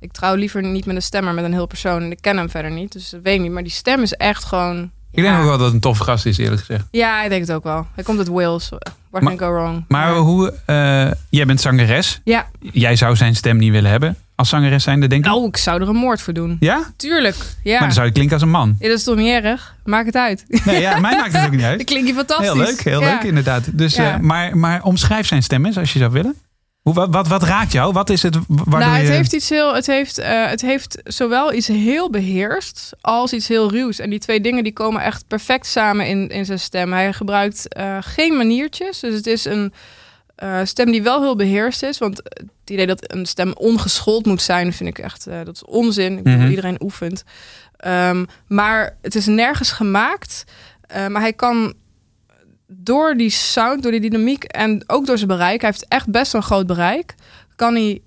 S4: ik trouw liever niet met een stem, maar met een heel persoon. En ik ken hem verder niet, dus dat weet ik niet. Maar die stem is echt gewoon...
S2: Ik denk ook wel dat het een toffe gast is, eerlijk gezegd.
S4: Ja, ik denk het ook wel. Hij komt uit Wales. What can go wrong?
S2: Maar hoe, eh, jij bent zangeres.
S4: Ja,
S2: Jij zou zijn stem niet willen hebben als zangeres zijnde, denk ik.
S4: nou, ik zou er een moord voor doen.
S2: Ja?
S4: Tuurlijk. Ja.
S2: Maar dan zou je klinken als een man.
S4: Ja, dat is toch niet erg? Maak het uit.
S2: Nee, ja, mij maakt het ook niet uit.
S4: Dan klink je fantastisch.
S2: Heel leuk, heel
S4: Ja.
S2: leuk inderdaad. Dus,
S4: Ja.
S2: eh, maar, maar omschrijf zijn stem eens als je zou willen. Hoe, wat, wat, wat raakt jou? Wat is het waardoor
S4: Nou, het
S2: je...
S4: heeft iets heel, het heeft, eh, het heeft zowel iets heel beheerst als iets heel ruws. En die twee dingen die komen echt perfect samen in, in zijn stem. Hij gebruikt eh, geen maniertjes, dus het is een eh, stem die wel heel beheerst is. Want het idee dat een stem ongeschoold moet zijn, vind ik echt, eh, dat is onzin. Ik bedoel,
S2: Mhm.
S4: iedereen oefent. Ehm, maar het is nergens gemaakt. Eh, maar hij kan door die sound, door die dynamiek en ook door zijn bereik, hij heeft echt best een groot bereik, kan hij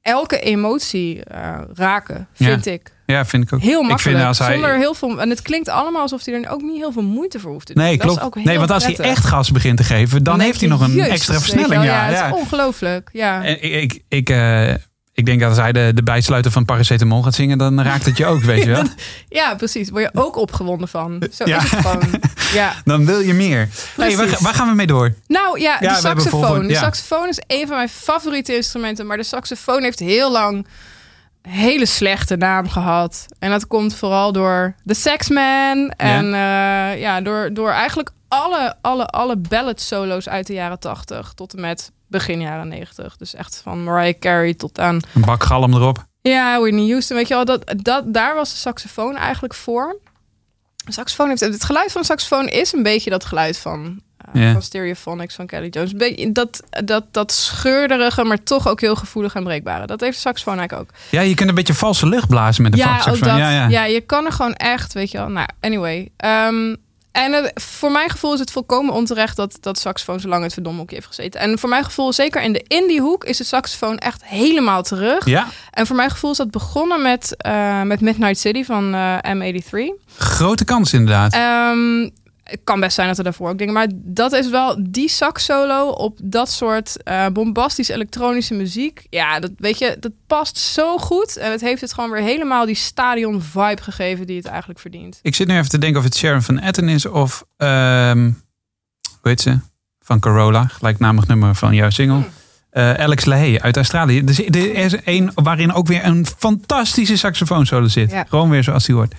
S4: elke emotie raken, vind ik.
S2: Ja, vind ik ook.
S4: Heel
S2: Ik
S4: makkelijk.
S2: vind als hij...
S4: Zonder heel veel. En het klinkt allemaal alsof hij er ook niet heel veel moeite voor hoeft te doen.
S2: Nee,
S4: Dat is
S2: klopt.
S4: ook heel
S2: Nee, want als hij echt gas begint te geven, dan heeft hij nog een extra versnelling. Ja,
S4: het
S2: ja.
S4: is ongelooflijk. Ja.
S2: En ik, ik, ik, eh, Ik denk dat als hij de, de bijsluiter van paracetamol gaat zingen, dan raakt het je ook, weet je wel.
S4: Ja, precies. Word je ook opgewonden van. Zo
S2: Ja.
S4: is het gewoon. Ja.
S2: Dan wil je meer. Hey, waar, waar gaan we mee door?
S4: Nou ja,
S2: Ja,
S4: de saxofoon. De saxofoon is een van mijn favoriete instrumenten. Maar de saxofoon heeft heel lang hele slechte naam gehad. En dat komt vooral door The Saxman. En ja, ja door, door eigenlijk alle, alle, alle ballad solo's uit de jaren 80 tot en met begin jaren 90. Dus echt van Mariah Carey tot aan
S2: Een bak galm erop.
S4: ja, Whitney Houston, weet je wel, dat, dat, daar was de saxofoon eigenlijk voor. De saxofoon heeft, het geluid van de saxofoon is een beetje dat geluid van,
S2: Ja.
S4: van Stereophonics van Kelly Jones. Dat, dat, dat scheurderige, maar toch ook heel gevoelig en breekbare. Dat heeft de saxofoon eigenlijk ook.
S2: Ja, je kunt een beetje valse lucht blazen met een
S4: ja,
S2: saxofoon. Ja, ja.
S4: Ja, je kan er gewoon echt, weet je wel. Nou, anyway. Ehm, en het- voor mijn gevoel is het volkomen onterecht dat, dat saxofoon zo lang in het verdomhoekje heeft gezeten. En voor mijn gevoel, zeker in de indiehoek, is de saxofoon echt helemaal terug.
S2: Ja,
S4: En voor mijn gevoel is dat begonnen met, eh, met Midnight City van eh, M83.
S2: grote kans inderdaad.
S4: Ehm, het kan best zijn dat er daarvoor ook dingen... Maar dat is wel die sax solo op dat soort eh bombastisch elektronische muziek. Ja, dat, weet je, dat past zo goed. En het heeft het gewoon weer helemaal die stadion vibe gegeven die het eigenlijk verdient.
S2: Ik zit nu even te denken of het Sharon van Etten is of... ehm hoe heet ze? Van Corolla, gelijknamig nummer van jouw single.
S4: Hmm.
S2: Eh, Alex Lahey uit Australië. Dus er is een waarin ook weer een fantastische saxofoonsolo zit.
S4: Ja.
S2: Gewoon weer zoals die hoort.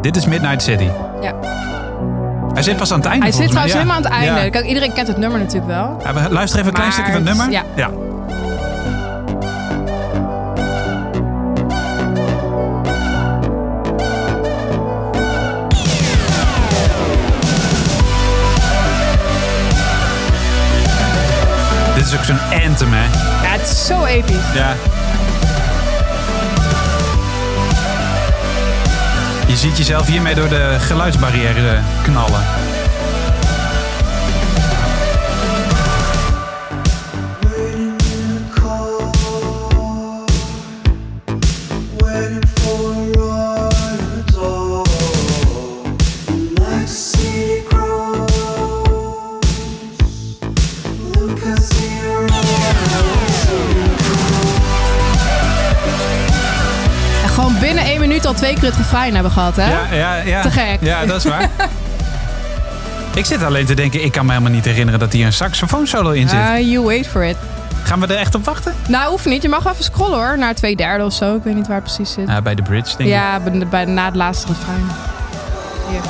S2: Dit is Midnight City.
S4: Ja.
S2: Hij zit pas aan het einde
S4: Hij zit trouwens helemaal aan het einde.
S2: Ja.
S4: Kijk, iedereen kent het nummer natuurlijk wel.
S2: Ja, we luisteren even een klein stukje van het nummer. ja. Dit is ook zo'n anthem, hè?
S4: Ja, het is zo episch.
S2: Ja. Je ziet jezelf hiermee door de geluidsbarrière knallen.
S4: Al twee keer het refrein hebben gehad, hè?
S2: Ja, ja, ja.
S4: Te gek.
S2: Ja, dat is waar. ik zit alleen te denken, ik kan me helemaal niet herinneren dat hier een saxofoonsolo in zit.
S4: Ah, you wait for it.
S2: Gaan we er echt op wachten?
S4: Nou, hoeft niet. Je mag wel even scrollen hoor. Naar twee derde of zo. Ik weet niet waar het precies zit.
S2: Ja, bij de bridge, denk ik.
S4: Ja, bij, bij, na het laatste refrein. Hier.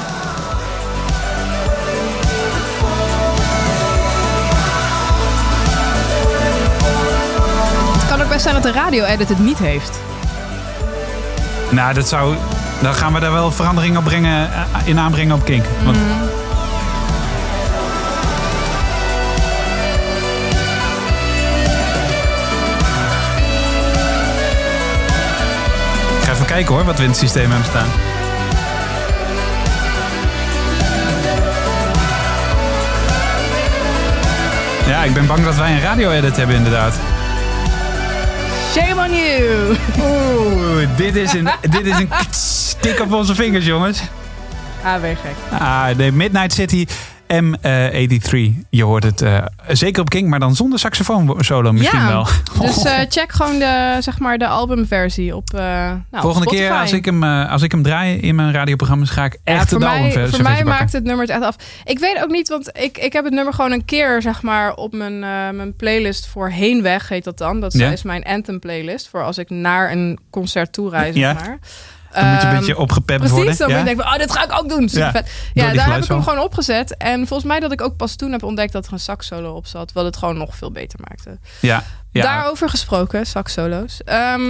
S4: Het kan ook best zijn dat de radio-edit het niet heeft.
S2: Nou, dat zou... Dan gaan we daar wel verandering op brengen, eh, in aanbrengen op Kink. Want
S4: Mhm.
S2: Ik ga even kijken hoor, wat we in het systeem hebben staan. Ja, ik ben bang dat wij een radio-edit hebben inderdaad.
S4: Shame on you!
S2: Oeh, dit is een, dit is een stik op onze vingers, jongens.
S4: Ah, ben je gek.
S2: Ah, de Midnight City M83. Je hoort het eh, zeker op King, maar dan zonder saxofoon solo misschien
S4: Ja,
S2: wel.
S4: Dus eh, check gewoon de, zeg maar, de albumversie op, eh nou, op
S2: Volgende keer als ik, hem, eh, als ik hem draai in mijn radioprogramma's, ga ik echt de albumversie
S4: voor mij maakt het nummer het echt af. Ik weet ook niet, want ik, ik heb het nummer gewoon een keer zeg maar op mijn, eh, mijn playlist voor Heenweg heet dat dan. Dat
S2: Ja.
S4: is mijn anthem playlist voor als ik naar een concert toe reis.
S2: Ja.
S4: Zeg maar.
S2: Dan moet je een
S4: Ehm,
S2: beetje opgepept
S4: Precies,
S2: worden.
S4: dan
S2: ja?
S4: moet je denken, oh, dit ga ik ook doen. Super
S2: Ja,
S4: vet. Ja, daar heb ik hem gewoon opgezet. En volgens mij dat ik ook pas toen heb ontdekt dat er een sax solo op zat. Wat het gewoon nog veel beter maakte.
S2: ja, ja.
S4: Daarover gesproken, sax solo's. Ehm,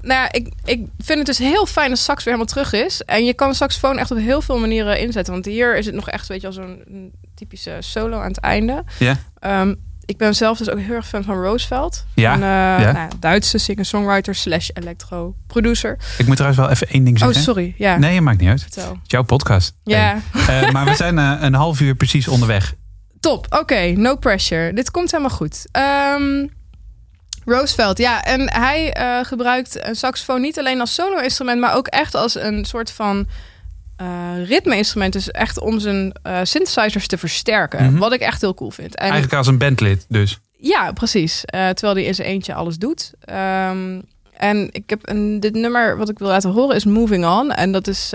S4: nou ja, ik, ik vind het dus heel fijn dat sax weer helemaal terug is. En je kan de saxofoon echt op heel veel manieren inzetten. Want hier is het nog echt, weet je wel, zo'n typische solo aan het einde.
S2: Ja.
S4: Ehm, ik ben zelf dus ook heel erg fan van Roosevelt.
S2: Ja,
S4: Een, eh,
S2: ja.
S4: nou, Duitse singer-songwriter slash electro-producer.
S2: Ik moet trouwens wel even één ding
S4: Oh,
S2: zeggen.
S4: sorry. Ja,
S2: Nee, maakt niet uit.
S4: vertel.
S2: Het is jouw podcast.
S4: Ja,
S2: Hey. Eh, maar we zijn eh, een half uur precies onderweg.
S4: top. Oké, no pressure. Dit komt helemaal goed. Ehm Roosevelt, ja. En hij gebruikt een saxofoon niet alleen als solo-instrument... maar ook echt als een soort van eh ritme-instrument. Dus echt om zijn eh, synthesizers te versterken.
S2: Mhm.
S4: Wat ik echt heel cool vind. En
S2: Eigenlijk als een bandlid dus.
S4: Ja, precies. Eh, terwijl hij in zijn eentje alles doet. Ehm, en ik heb een, dit nummer wat ik wil laten horen is Moving On. En dat is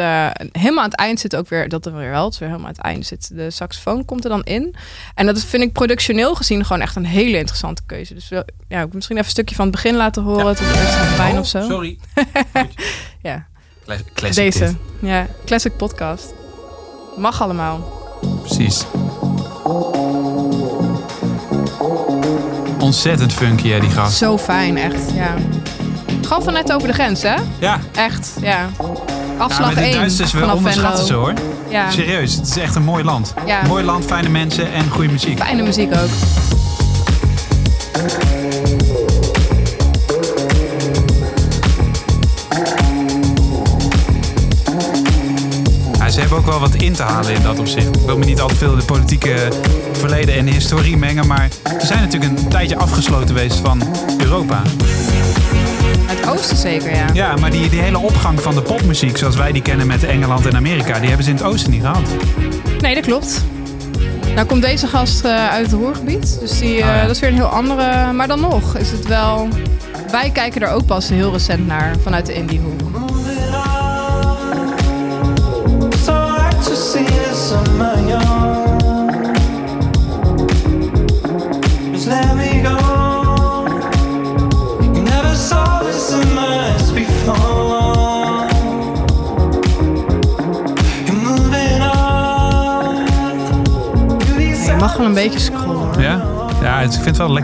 S4: helemaal aan het eind zit ook weer, dat er weer wel, het is weer helemaal aan het eind zit. De saxofoon komt er dan in. En dat is, vind ik productioneel gezien gewoon echt een hele interessante keuze. Dus ja, ik misschien even een stukje van het begin laten horen.
S2: Ja.
S4: Tot het eerste fijn
S2: Oh,
S4: of zo.
S2: Sorry.
S4: Ja,
S2: Classic
S4: deze.
S2: dit.
S4: Ja, classic podcast. Mag allemaal.
S2: Precies. Ontzettend funky, hè, die gast.
S4: Zo fijn, echt. Ja. Gewoon van net over de grens, hè?
S2: Ja,
S4: Echt, ja. Afslag
S2: met de
S4: 1
S2: Duitsers, we onderschatten ze hoor.
S4: Ja,
S2: Serieus, het is echt een mooi land.
S4: Ja.
S2: Mooi land, fijne mensen en goede muziek.
S4: fijne muziek ook.
S2: Hebben ook wel wat in te halen in dat opzicht. Ik wil me niet al te veel de politieke verleden en de historie mengen, maar ze zijn natuurlijk een tijdje afgesloten geweest van Europa.
S4: Het oosten zeker, ja.
S2: Ja, maar die, die hele opgang van de popmuziek, zoals wij die kennen met Engeland en Amerika, die hebben ze in het oosten niet gehad.
S4: Nee, dat klopt. Nou komt deze gast eh, uit het Roergebied. Dus die, eh,
S2: Ah, ja.
S4: dat is weer een heel andere... Maar dan nog is het wel... Wij kijken er ook pas heel recent naar vanuit de indiehoek.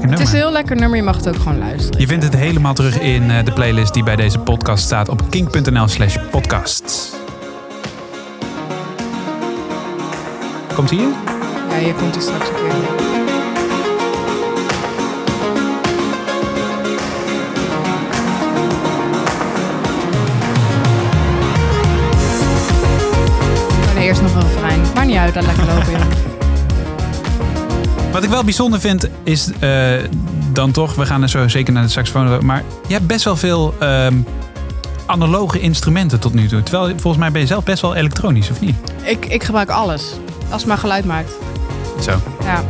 S2: Nummer.
S4: is een heel lekker nummer, je mag het ook gewoon luisteren.
S2: Je vindt het helemaal terug in eh, de playlist die bij deze podcast staat op kink.nl slash podcast. Komt hier?
S4: Ja, hier komt hij straks een keer. Nee, eerst nog een refrein. Maakt niet uit, laat lekker lopen.
S2: Wat ik wel bijzonder vind is eh, dan toch, we gaan er zo zeker naar de saxofoon, maar je hebt best wel veel ehm, analoge instrumenten tot nu toe. Terwijl volgens mij ben je zelf best wel elektronisch, of niet?
S4: Ik, ik gebruik alles. Als het maar geluid maakt.
S2: Zo.
S4: Ja,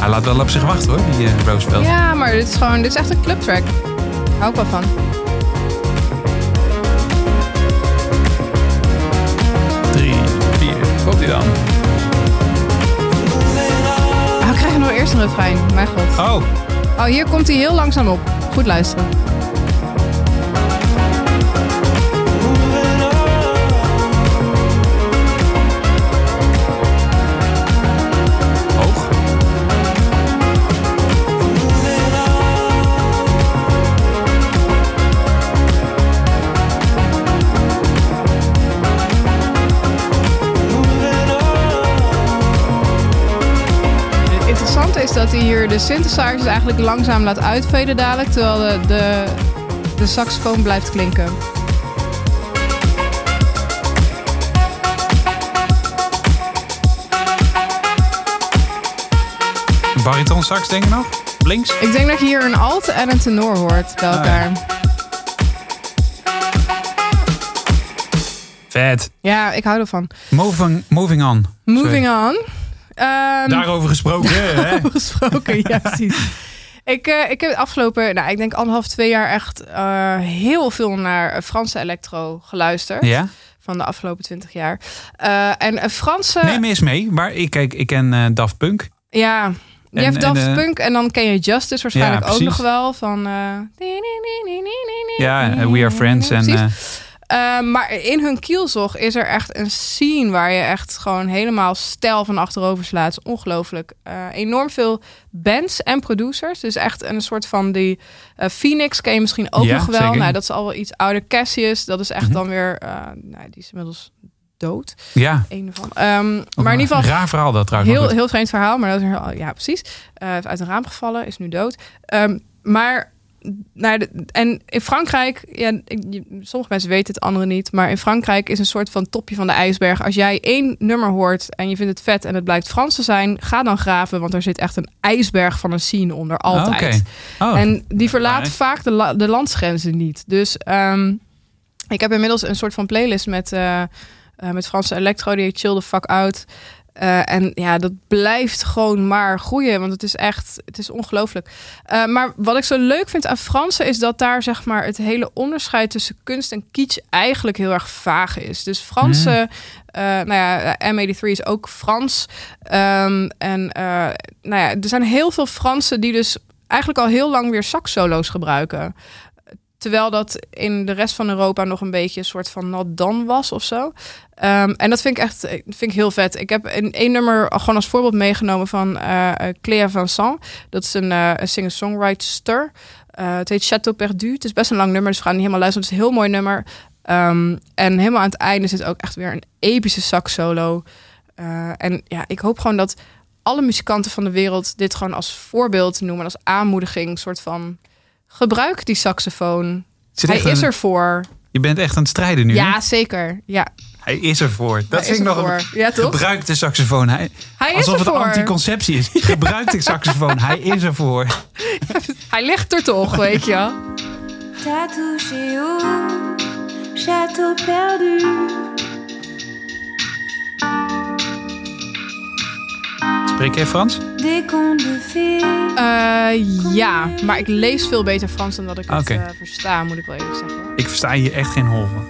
S2: Hij laat wel op zich wachten hoor, die Roosevelt.
S4: ja maar dit is gewoon, dit is echt een clubtrack. Hou ik wel van.
S2: Drie, vier, komt hij dan?
S4: Ah, we krijgen nog eerst een refrein. Mijn god.
S2: Oh,
S4: Oh, hier komt hij heel langzaam op. Goed luisteren. Dat hij hier de synthesizers eigenlijk langzaam laat uitveden dadelijk. Terwijl de, de, de saxofoon blijft klinken.
S2: Bariton sax denk ik nog? Links?
S4: Ik denk dat je hier een alt en een tenor hoort bij
S2: ja.
S4: elkaar.
S2: Vet.
S4: Ja, ik hou ervan.
S2: Moving, moving on.
S4: Moving on. Ehm,
S2: Daarover gesproken, hè?
S4: gesproken, ja precies. Ik, eh, ik heb het afgelopen, nou, ik denk anderhalf, twee jaar echt eh, heel veel naar eh, Franse electro geluisterd.
S2: Ja?
S4: Van de afgelopen twintig jaar. Eh, en Franse...
S2: Neem eens mee. Maar ik, kijk, ik ken Daft Punk.
S4: Ja, je hebt Daft
S2: en,
S4: Punk en dan ken je Justice waarschijnlijk
S2: Ja,
S4: ook nog wel. Van,
S2: Ja, We Are Friends. En,
S4: Precies.
S2: eh,
S4: Eh, maar in hun kielzog is er echt een scene waar je echt gewoon helemaal stijl van achterover slaat. Ongelooflijk. Eh, enorm veel bands en producers. Dus echt een soort van die eh, Phoenix ken je misschien ook
S2: Ja,
S4: nog wel.
S2: zeker.
S4: Nou, dat is al wel iets ouder. Cassius, dat is echt
S2: Mhm.
S4: dan weer, eh, nou, die is inmiddels dood.
S2: ja,
S4: Een van. Ehm,
S2: ook
S4: maar in ieder geval
S2: raar verhaal dat trouwens.
S4: Heel, heel vreemd verhaal, maar dat is heel, ja, precies. Uit een raam gevallen, is nu dood. Ehm, maar nou, de- en in Frankrijk, ja, ik- sommige mensen weten het, anderen niet. Maar in Frankrijk is een soort van topje van de ijsberg. Als jij één nummer hoort en je vindt het vet en het blijkt Frans te zijn, ga dan graven, want er zit echt een ijsberg van een scene onder altijd.
S2: Oké. Oh,
S4: En die verlaat
S2: Nice.
S4: vaak de, la- de landsgrenzen niet. Dus ehm, ik heb inmiddels een soort van playlist met, eh, met Franse electro. Die heet Chill the Fuck Out. Eh, en ja, dat blijft gewoon maar groeien. Want het is echt, het is ongelooflijk. Eh, maar wat ik zo leuk vind aan Fransen is dat daar zeg maar het hele onderscheid tussen kunst en kitsch eigenlijk heel erg vaag is. Dus Franse, eh, nou ja, M83 is ook Frans. Ehm, en nou ja, er zijn heel veel Fransen die dus eigenlijk al heel lang weer sax-solo's gebruiken. Terwijl dat in de rest van Europa nog een beetje een soort van not done was of zo. Ehm, en dat vind ik echt vind ik heel vet. Ik heb een, één nummer gewoon als voorbeeld meegenomen van eh eh, Clea Vincent. Dat is een, eh, een singer-songwriter. Eh, het heet Chateau Perdu. Het is best een lang nummer, dus we gaan niet helemaal luisteren. Het is een heel mooi nummer. Ehm, en helemaal aan het einde zit ook echt weer een epische sax solo. Eh, en ja, ik hoop gewoon dat alle muzikanten van de wereld dit gewoon als voorbeeld noemen, als aanmoediging, soort van gebruik die saxofoon.
S2: Zit
S4: Hij is
S2: een-
S4: er voor.
S2: Je bent echt aan het strijden nu. hè?
S4: Ja, zeker. Ja,
S2: Hij is ervoor. Dat
S4: Hij
S2: vind
S4: is
S2: ik nog
S4: ervoor.
S2: een
S4: Ja, toch?
S2: gebruikte saxofoon. Hij,
S4: hij is
S2: alsof het
S4: ervoor.
S2: anticonceptie is. Gebruikte saxofoon. Hij is ervoor.
S4: Hij ligt er toch, weet je
S3: château perdu.
S2: Spreek jij Frans?
S4: Eh, ja, maar ik lees veel beter Frans dan dat ik het eh, versta, moet ik wel eerlijk zeggen.
S2: Ik versta hier echt geen hol van.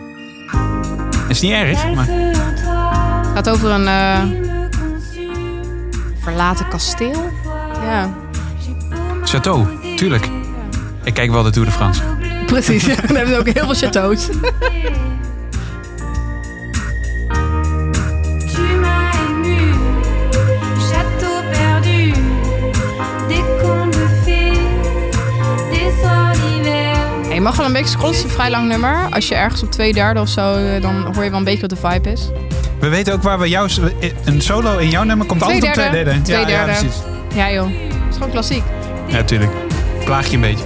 S2: Is niet erg, maar...
S4: Het gaat over een eh, verlaten kasteel. Ja,
S2: Château, tuurlijk. Ik kijk wel de Tour de France.
S4: precies. Dan hebben ze ook heel veel chateaus. Mag wel een beetje scrollen, het is een vrij lang nummer. Als je ergens op twee derde of zo, eh, dan hoor je wel een beetje wat de vibe is.
S2: We weten ook waar we jou... Een solo in jouw nummer komt
S4: Twee
S2: altijd op twee
S4: derde.
S2: derde.
S4: Twee
S2: ja, ja,
S4: derde.
S2: precies.
S4: Ja joh, het is gewoon klassiek.
S2: Ja, tuurlijk. Plaag je een beetje.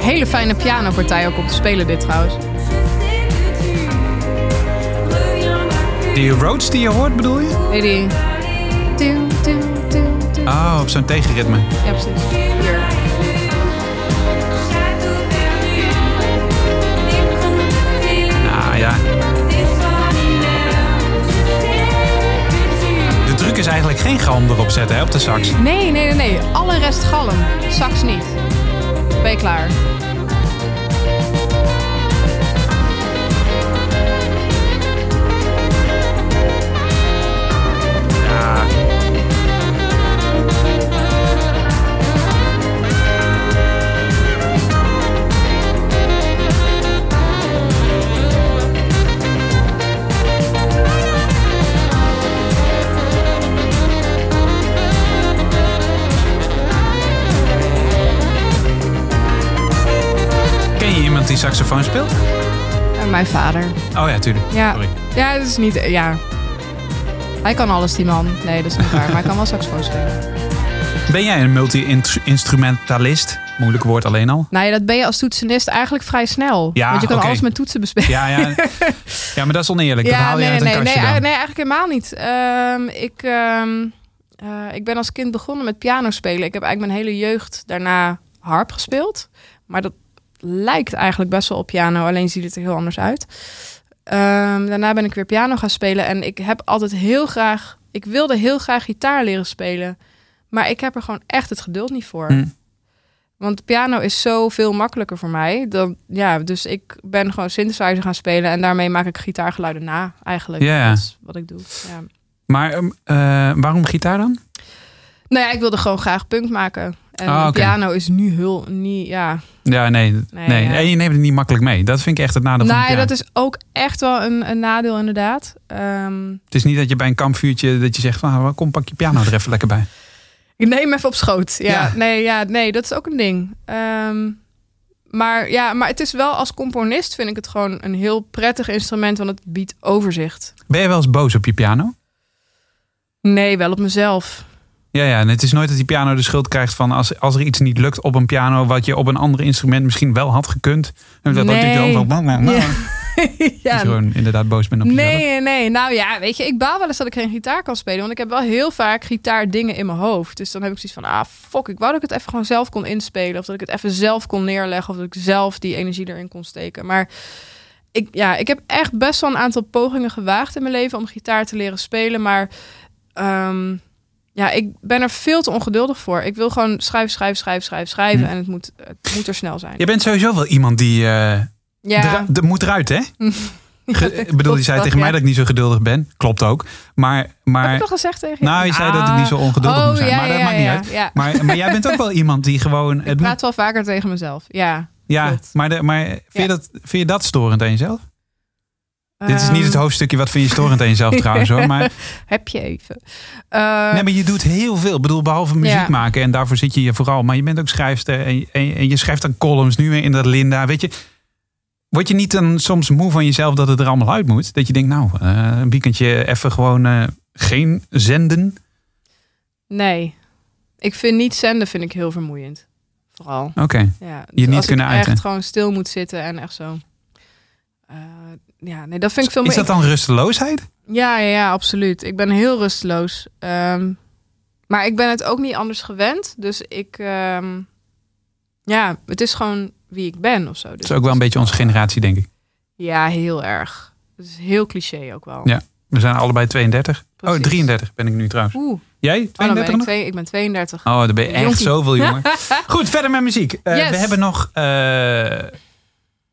S4: Hele fijne pianopartij ook om te spelen dit trouwens.
S2: Die Rhodes die je hoort, bedoel je?
S4: Nee, die...
S2: Oh, op zo'n tegenritme.
S4: Ja, precies. Hier.
S2: Is eigenlijk geen galm erop zetten op de sax.
S4: Nee, nee, nee, nee. Alle rest galm. Sax niet. Ben je klaar?
S2: Iemand die saxofoon speelt?
S4: En mijn vader.
S2: Oh ja, tuurlijk.
S4: Ja.
S2: Sorry.
S4: Ja, dat is niet... Ja. Hij kan alles, die man. Nee, dat is niet waar. Maar hij kan wel saxofoon spelen.
S2: Ben jij een multi-instrumentalist? Moeilijk woord alleen al.
S4: Nou ja, dat ben je als toetsenist eigenlijk vrij snel.
S2: Ja,
S4: Want je kan alles met toetsen bespelen.
S2: Ja, ja. ja maar dat is oneerlijk. dat haal je
S4: nee,
S2: uit
S4: nee,
S2: een
S4: nee,
S2: kastje
S4: nee, nee, eigenlijk helemaal niet. Ehm, ik, ehm, eh, ik ben als kind begonnen met piano spelen. Ik heb eigenlijk mijn hele jeugd daarna harp gespeeld. Maar dat lijkt eigenlijk best wel op piano, alleen ziet het er heel anders uit. Ehm, daarna ben ik weer piano gaan spelen en ik heb altijd heel graag... Ik wilde heel graag gitaar leren spelen. Maar ik heb er gewoon echt het geduld niet voor.
S2: Hm.
S4: Want piano is zoveel makkelijker voor mij. Dan, ja, dus ik ben gewoon synthesizer gaan spelen. En daarmee maak ik gitaargeluiden na, eigenlijk.
S2: Ja.
S4: Dat is wat ik doe. Ja.
S2: Maar ehm, eh, waarom gitaar dan?
S4: Nou ja, ik wilde gewoon graag punk maken. En
S2: Ah,
S4: piano is nu heel... Niet, ja.
S2: Ja, nee. nee,
S4: Nee, ja.
S2: En je neemt het niet makkelijk mee. Dat vind ik echt het nadeel van
S4: Nou,
S2: de
S4: ja,
S2: piano.
S4: dat is ook echt wel een, een nadeel, inderdaad. Ehm,
S2: Het is niet dat je bij een kampvuurtje dat je zegt van ah, kom pak je piano er even lekker bij.
S4: ik neem even op schoot. Ja,
S2: Ja.
S4: Nee, ja, nee, dat is ook een ding. Ehm, maar ja, maar het is wel als componist vind ik het gewoon een heel prettig instrument, want het biedt overzicht.
S2: Ben je wel eens boos op je piano?
S4: Nee, wel op mezelf.
S2: Ja, ja. En het is nooit dat die piano de schuld krijgt van als, als er iets niet lukt op een piano wat je op een ander instrument misschien wel had gekund. Dan dat
S4: Nee.
S2: je dan.
S4: Ja.
S2: Dat
S4: ja,
S2: je gewoon inderdaad boos bent op jezelf.
S4: Nee, nee, nee. Nou ja, weet je, ik baal wel eens dat ik geen gitaar kan spelen. Want ik heb wel heel vaak gitaardingen in mijn hoofd. Dus dan heb ik zoiets van, ah, fuck, ik wou dat ik het even gewoon zelf kon inspelen. Of dat ik het even zelf kon neerleggen. Of dat ik zelf die energie erin kon steken. Maar ik, ja, ik heb echt best wel een aantal pogingen gewaagd in mijn leven om gitaar te leren spelen. Maar ehm, ja, ik ben er veel te ongeduldig voor. Ik wil gewoon schrijven, schrijven, schrijven, schrijven, schrijven.
S2: Hm.
S4: En het moet, het moet er snel zijn.
S2: Je bent sowieso wel iemand die... eh
S4: Ja,
S2: de, moet eruit, hè? Ge- ik bedoel, je zei tegen mij dat ik niet zo geduldig ben. Klopt ook. Maar,
S4: Heb
S2: maar
S4: ik toch gezegd tegen je?
S2: nou, je zei dat ik niet zo ongeduldig
S4: oh,
S2: moet zijn.
S4: Ja,
S2: maar dat
S4: ja,
S2: maakt niet uit. Maar, maar jij bent ook wel iemand die gewoon...
S4: Ik
S2: Het
S4: praat
S2: moet,
S4: wel vaker tegen mezelf. Ja.
S2: ja,
S4: klopt.
S2: maar, de, maar vind, je dat, vind je dat storend aan jezelf? Dit is niet het
S4: Ehm,
S2: hoofdstukje wat vind je storend aan jezelf trouwens hoor. Maar,
S4: Heb je even. Eh,
S2: nee, maar je doet heel veel. Ik bedoel, behalve muziek
S4: Ja.
S2: maken. En daarvoor zit je hier vooral. Maar je bent ook schrijfster. En, en, en je schrijft dan columns. Nu weer in dat Linda. Weet je... Word je niet dan soms moe van jezelf dat het er allemaal uit moet? Dat je denkt, nou, eh, een weekendje even gewoon eh, geen zenden.
S4: Nee. Ik vind niet zenden vind ik heel vermoeiend. Vooral.
S2: Oké.
S4: Ja,
S2: Je niet kunnen uiten.
S4: echt gewoon stil moet zitten en echt zo. Eh, ja, nee, dat vind ik veel
S2: Is
S4: meer.
S2: dat dan rusteloosheid?
S4: Ja, ja, ja, absoluut. Ik ben heel rusteloos. Ehm, maar ik ben het ook niet anders gewend. Dus ik, ehm, ja, het is gewoon wie ik ben of zo. Dus
S2: Dat is ook wel een beetje onze generatie, denk ik.
S4: Ja, heel erg. Het is heel cliché ook wel.
S2: Ja. We zijn allebei 32. Oh,
S4: Precies.
S2: 33 ben ik nu trouwens.
S4: Oeh,
S2: Jij?
S4: oh, dan ben
S2: 32
S4: ik, ik ben 32.
S2: Oh, dan ben je echt
S4: Jonkie.
S2: zoveel jonger. Goed, verder met muziek. Eh,
S4: Yes.
S2: We hebben nog eh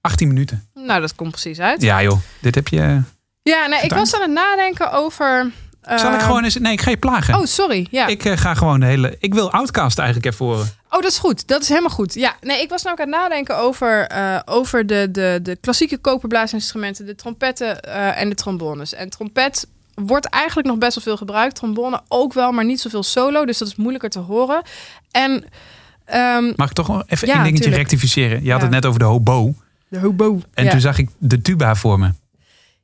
S2: 18 minuten.
S4: Nou, dat komt precies uit.
S2: Ja joh, dit heb je...
S4: Ja, nee, ik was aan het nadenken over.
S2: Zal ik
S4: eh,
S2: gewoon eens... Nee, ik ga je plagen.
S4: Oh, sorry. Ja.
S2: Ik eh, ga gewoon de hele... Ik wil Outcast eigenlijk even horen.
S4: Oh, dat is goed. Dat is helemaal goed. Ja, nee, ik was nou ook aan het nadenken over, eh, over de, de, de klassieke koperblaasinstrumenten, de trompetten eh, en de trombones. En trompet wordt eigenlijk nog best wel veel gebruikt. Trombone ook wel, maar niet zoveel solo. Dus dat is moeilijker te horen. En ehm,
S2: Mag ik toch nog even
S4: Ja,
S2: één dingetje
S4: tuurlijk.
S2: rectificeren? Je had
S4: Ja.
S2: het net over de hobo.
S4: De hobo.
S2: En
S4: ja.
S2: toen zag ik de tuba voor me.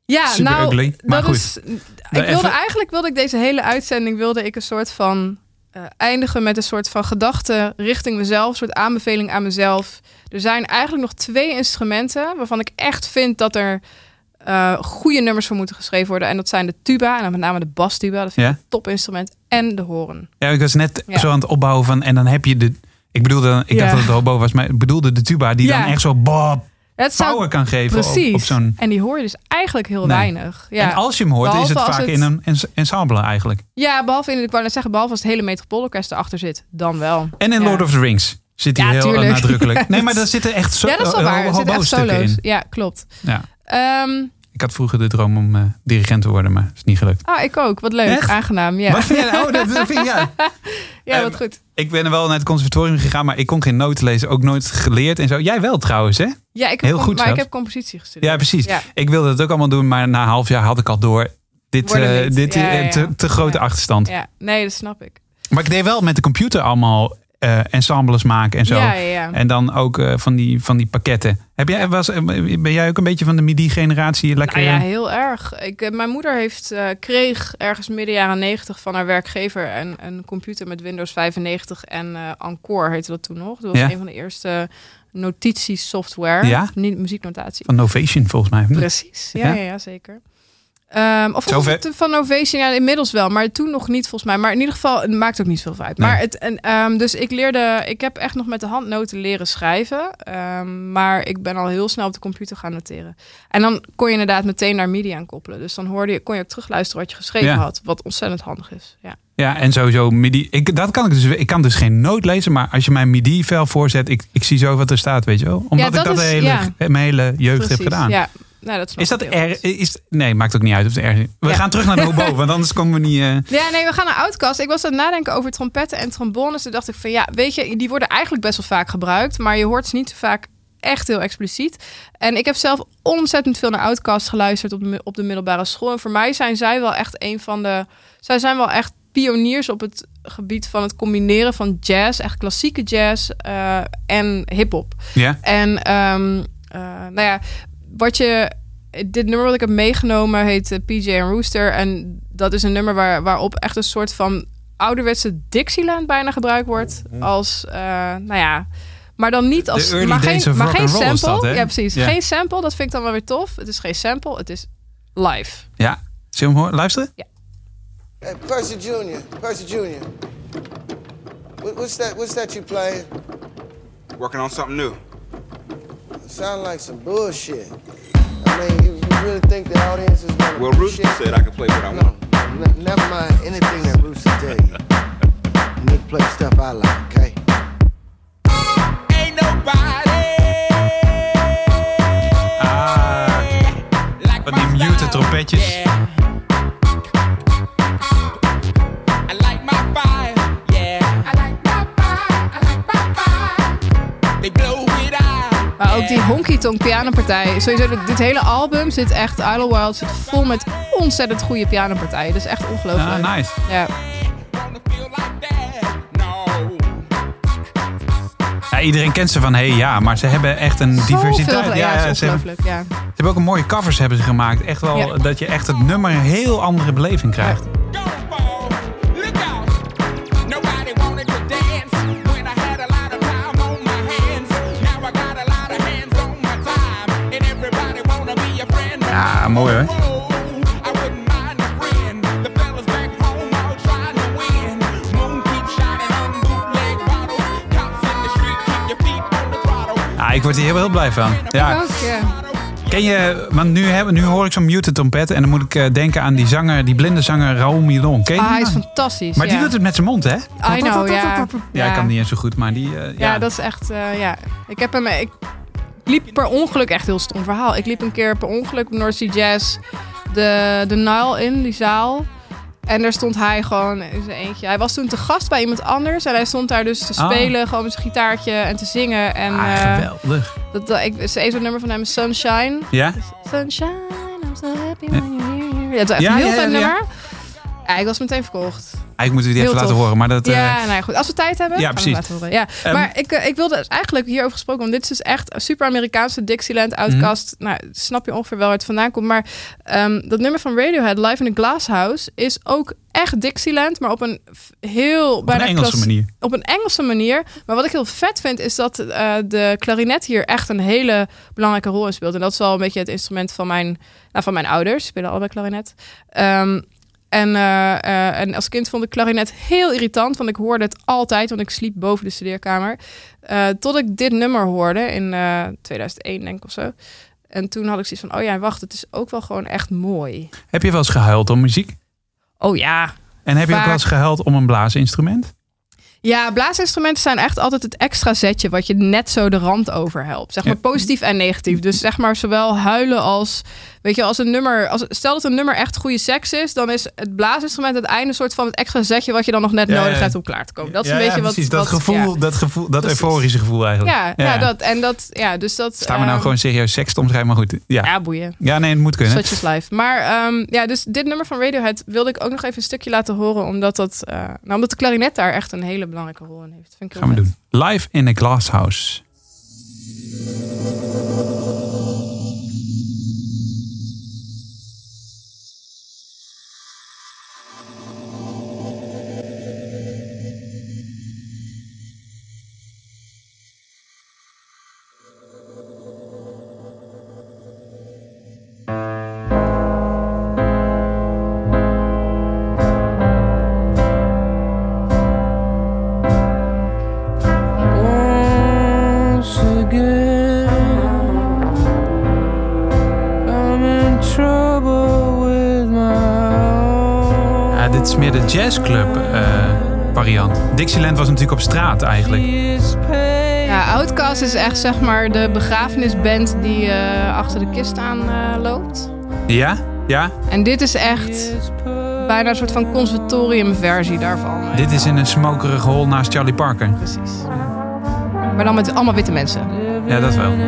S4: ja,
S2: super
S4: nou,
S2: ugly, maar
S4: dat
S2: goed.
S4: is. Ik wilde
S2: even-
S4: eigenlijk wilde ik deze hele uitzending wilde ik een soort van eh, eindigen met een soort van gedachte richting mezelf, een soort aanbeveling aan mezelf. Er zijn eigenlijk nog twee instrumenten waarvan ik echt vind dat er eh, goede nummers voor moeten geschreven worden. En dat zijn de tuba, en dan met name de bastuba. Dat vind ik
S2: Ja?
S4: een topinstrument. En de hoorn.
S2: Ja, ik was net
S4: Ja.
S2: zo aan het opbouwen van... En dan heb je de... Ik bedoelde, ik
S4: Ja.
S2: dacht dat het de hobo was, maar ik bedoelde de tuba die
S4: Ja.
S2: dan echt zo bob,
S4: Het zou-
S2: power kan geven op,
S4: precies.
S2: op zo'n...
S4: En die hoor je dus eigenlijk heel
S2: Nee.
S4: weinig. Ja.
S2: En als je hem hoort, is het vaak
S4: het-
S2: in een ens- ensemble eigenlijk.
S4: ja, behalve in, ik wou net zeggen, behalve als het hele metropoolorkest erachter zit, dan wel.
S2: En in
S4: Ja.
S2: Lord of the Rings zit hij
S4: Ja,
S2: heel
S4: tuurlijk.
S2: nadrukkelijk. Nee, maar daar zitten echt zo,
S4: ja, dat is wel
S2: eh,
S4: waar. Er zitten echt solo's.
S2: in.
S4: Ja, klopt.
S2: Ja.
S4: Ehm,
S2: Ik had vroeger de droom om eh, dirigent te worden, maar is niet gelukt.
S4: ah, ik ook. Wat leuk.
S2: Echt?
S4: Aangenaam. Ja,
S2: Wat vind jij? Oh, dat vind jij.
S4: ja wat
S2: Ehm,
S4: goed.
S2: Ik ben wel naar het conservatorium gegaan, maar ik kon geen noten lezen. Ook nooit geleerd en zo. Jij wel trouwens, hè?
S4: Ja, ik heb
S2: heel goed
S4: Maar ik heb compositie gestudeerd.
S2: Ja, precies.
S4: Ja.
S2: Ik wilde het ook allemaal doen, maar na een half jaar had ik al door. Dit,
S4: niet.
S2: dit
S4: Ja,
S2: eh,
S4: ja.
S2: Te, te grote achterstand.
S4: ja, nee, dat snap ik.
S2: Maar ik deed wel met de computer allemaal eh, ensembles maken en zo.
S4: Ja, ja, ja.
S2: En dan ook eh, van, die, van die pakketten. Heb jij, was, eh, ben jij ook een beetje van de MIDI-generatie? Lekker,
S4: Nou ja, heel erg. Ik, mijn moeder heeft, kreeg ergens midden jaren 90 van haar werkgever een, een computer met Windows 95 en Encore heette dat toen nog. Dat was een van de eerste notitiesoftware.
S2: Ja?
S4: Niet muzieknotatie.
S2: van Novation volgens mij.
S4: Precies, ja?
S2: ja,
S4: zeker. Ehm, of het van Novation, ja, inmiddels wel, maar toen nog niet volgens mij. Maar in ieder geval, het maakt ook niet zoveel uit.
S2: Nee.
S4: Maar het, en, ehm, dus ik leerde, ik heb echt nog met de handnoten leren schrijven. ehm, maar ik ben al heel snel op de computer gaan noteren. En dan kon je inderdaad meteen naar MIDI aan koppelen. Dus dan hoorde je, kon je ook terugluisteren wat je geschreven
S2: Ja.
S4: had. Wat ontzettend handig is. Ja.
S2: Ja, en sowieso MIDI. Ik, dat kan ik dus. Ik kan dus geen noot lezen, maar als je mijn MIDI-vel voorzet, ik, ik zie zo wat er staat, weet je wel. Omdat
S4: Ja,
S2: ik
S4: dat is-
S2: hele,
S4: ja.
S2: mijn hele jeugd heb gedaan.
S4: Ja, nou, dat
S2: Is dat erg?
S4: goed.
S2: Is, nee, maakt ook niet uit of het erg is. We
S4: Ja.
S2: gaan terug naar de hobo, want anders komen we niet. eh,
S4: Ja, nee, we gaan naar Outcast. Ik was aan het nadenken over trompetten en trombones. Toen dacht ik van ja, weet je, die worden eigenlijk best wel vaak gebruikt, maar je hoort ze niet zo vaak echt heel expliciet. En ik heb zelf ontzettend veel naar Outcast geluisterd op de, op de middelbare school. En voor mij zijn zij wel echt een van de. Zij zijn wel echt pioniers op het gebied van het combineren van jazz, echt klassieke jazz eh, en hip-hop.
S2: ja.
S4: En ehm, eh, nou ja, wat je. Dit nummer wat ik heb meegenomen heet eh, PJ en Rooster. En dat is een nummer waar, waarop echt een soort van ouderwetse Dixieland bijna gebruikt wordt. Als, eh, nou ja. Maar dan niet als.
S2: early
S4: maar
S2: days
S4: geen,
S2: of
S4: maar geen
S2: and roll is
S4: sample.
S2: dat, hè?
S4: ja, precies.
S2: Ja.
S4: Geen sample, dat vind ik dan wel weer tof. Het is geen sample, het is live.
S2: ja. Zullen we hem horen? luisteren?
S6: Hey, Percy Jr., Percy Jr. What, what's that? What's that you playing?
S7: Working on something new.
S6: Sound like some bullshit. I mean, you, you really think the audience is gonna
S7: Well, Rooster
S6: appreciate
S7: said I could play what I
S6: No,
S7: want.
S6: ne- never mind anything that Rooster tell you. Nick play stuff I like, okay?
S8: Ain't nobody
S2: Ah,
S8: like
S2: van die muted
S8: style.
S2: trompetjes.
S4: Pianopartij. Sowieso, dit, dit hele album zit echt, Idle Wild zit vol met ontzettend goede pianopartijen. Dat is echt ongelooflijk.
S2: Ah, nice.
S4: Ja.
S2: Ja, iedereen kent ze van, hé hey, ja, maar ze hebben echt een diversiteit.
S4: Ja,
S2: ja, ze, hebben.
S4: Ja.
S2: ze hebben ook een mooie covers hebben ze gemaakt. Echt wel,
S4: Ja.
S2: dat je echt het nummer een heel andere beleving krijgt.
S8: Throttle.
S2: Ja, ik word hier heel, heel blij van. Ja. Ken je, want nu, hebben, nu hoor ik zo'n muted trompet en dan moet ik eh, denken aan die zanger, die blinde zanger Raoul Milon. Ken je
S4: Ah, hij is fantastisch.
S2: Maar die doet het met zijn mond, hè?
S4: I know, ja.
S2: Ja, ik kan niet eens zo goed, maar die... eh,
S4: Ja,
S2: ja.
S4: dat is echt, eh, ja. Ik heb hem, ik liep per ongeluk, echt heel stom verhaal. Ik liep een keer per ongeluk North Sea Jazz de, de Nile in, die zaal. En daar stond hij gewoon in zijn eentje. Hij was toen te gast bij iemand anders. En hij stond daar dus te
S2: Oh.
S4: spelen, gewoon met zijn gitaartje en te zingen. En
S2: Ah,
S4: eh,
S2: geweldig.
S4: dat, dat, ik, is zo'n nummer van hem, Sunshine.
S2: Ja?
S4: Sunshine, I'm so happy when you're here. Ja, het is echt
S2: Ja,
S4: een heel
S2: ja,
S4: fijn
S2: ja, ja.
S4: nummer. Ja, ik was meteen verkocht.
S2: Eigenlijk moeten we die
S4: Heel
S2: even laten horen, maar dat... eh,
S4: Ja, nou ja, goed. Als we tijd hebben,
S2: Ja, precies.
S4: laten horen. Ja.
S2: Ehm,
S4: maar ik, eh, ik wilde dus eigenlijk hierover gesproken, want dit is dus echt super Amerikaanse Dixieland Outcast.
S2: Mhm.
S4: Nou, snap je ongeveer wel waar het vandaan komt. Maar ehm, dat nummer van Radiohead, Live in a Glass House, is ook echt Dixieland, maar op een heel
S2: op
S4: bijna
S2: een Engelse
S4: klas-
S2: manier.
S4: op een Engelse manier. Maar wat ik heel vet vind, is dat eh, de klarinet hier echt een hele belangrijke rol in speelt. En dat is wel een beetje het instrument van mijn, nou, van mijn ouders. Ze spelen allebei klarinet. Ehm, en, eh, eh, en als kind vond ik klarinet heel irritant, want ik hoorde het altijd, want ik sliep boven de studeerkamer. Eh, tot ik dit nummer hoorde in eh 2001, denk ik of zo. En toen had ik zoiets van, oh ja, wacht, het is ook wel gewoon echt mooi.
S2: Heb je wel eens gehuild om muziek?
S4: Oh ja,
S2: En heb je ook wel eens gehuild om een blaasinstrument?
S4: Ja, blaasinstrumenten zijn echt altijd het extra zetje wat je net zo de rand over helpt. Zeg maar
S2: Ja.
S4: positief en negatief. Dus zeg maar zowel huilen als, weet je, als een nummer, als, stel dat een nummer echt goede seks is, dan is het blaasinstrument het einde soort van het extra zetje wat je dan nog net
S2: Ja,
S4: nodig hebt om klaar te komen. Dat is een beetje wat,
S2: precies. Dat
S4: wat-
S2: gevoel, dat, gevoel, dat
S4: Precies.
S2: euforische gevoel eigenlijk.
S4: Ja, ja. dat en dat, ja, dus dat.
S2: Staan we nou
S4: ehm,
S2: gewoon serieus seks te omschrijven, maar goed. Ja.
S4: Ja, boeien.
S2: ja, nee, het moet kunnen.
S4: Such is life. Maar ehm, ja, dus dit nummer van Radiohead wilde ik ook nog even een stukje laten horen. Omdat, dat, eh, nou, omdat de klarinet daar echt een hele belangrijke rol in heeft. Vind ik
S2: Gaan we
S4: vet.
S2: doen. Live in a Glass House. Is meer de jazzclub eh, variant. Dixieland was natuurlijk op straat eigenlijk.
S4: Ja, Outcast is echt zeg maar de begrafenisband die eh, achter de kist aan eh, loopt.
S2: Ja? Ja?
S4: En dit is echt bijna een soort van conservatoriumversie daarvan.
S2: Dit is in een smokerig hol naast Charlie Parker.
S4: Precies. Maar dan met allemaal witte mensen.
S2: Ja, dat wel.
S5: Once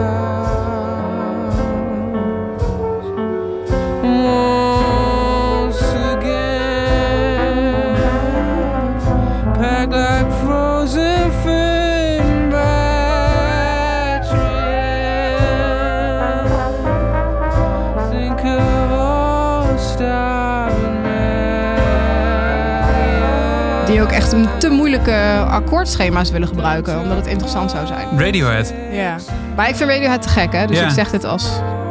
S4: te moeilijke akkoordschema's willen gebruiken. Omdat het interessant zou zijn.
S2: Radiohead.
S4: Ja. Maar ik vind Radiohead te gek hè. Dus
S2: Ja.
S4: ik zeg dit als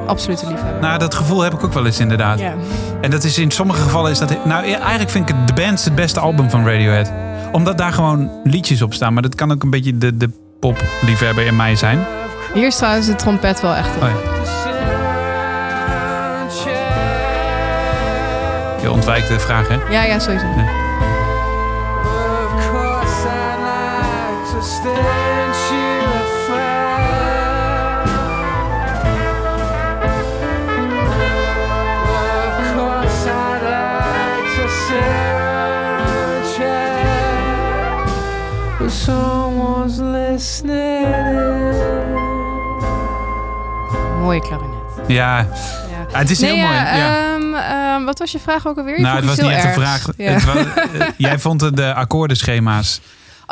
S4: absolute liefhebber.
S2: Nou, dat gevoel heb ik ook wel eens inderdaad.
S4: Ja.
S2: En dat is in sommige gevallen is dat... Nou, eigenlijk vind ik het The Band's het beste album van Radiohead. Omdat daar gewoon liedjes op staan. Maar dat kan ook een beetje de, de popliefhebber in mij zijn.
S4: Hier is trouwens de trompet wel echt op.
S2: Oh ja. Je ontwijkt de vraag, hè?
S4: Ja, ja, sowieso.
S5: Someone's listening.
S4: Mooie klarinet.
S2: Ja,
S4: Ja.
S2: Ah, het is heel mooi.
S4: ja,
S2: Ja.
S4: ehm, ehm, wat was je vraag ook alweer? Je
S2: Nou, het was niet echt een vraag.
S4: Ja.
S2: Het was- eh, jij vond de- de akkoordenschema's.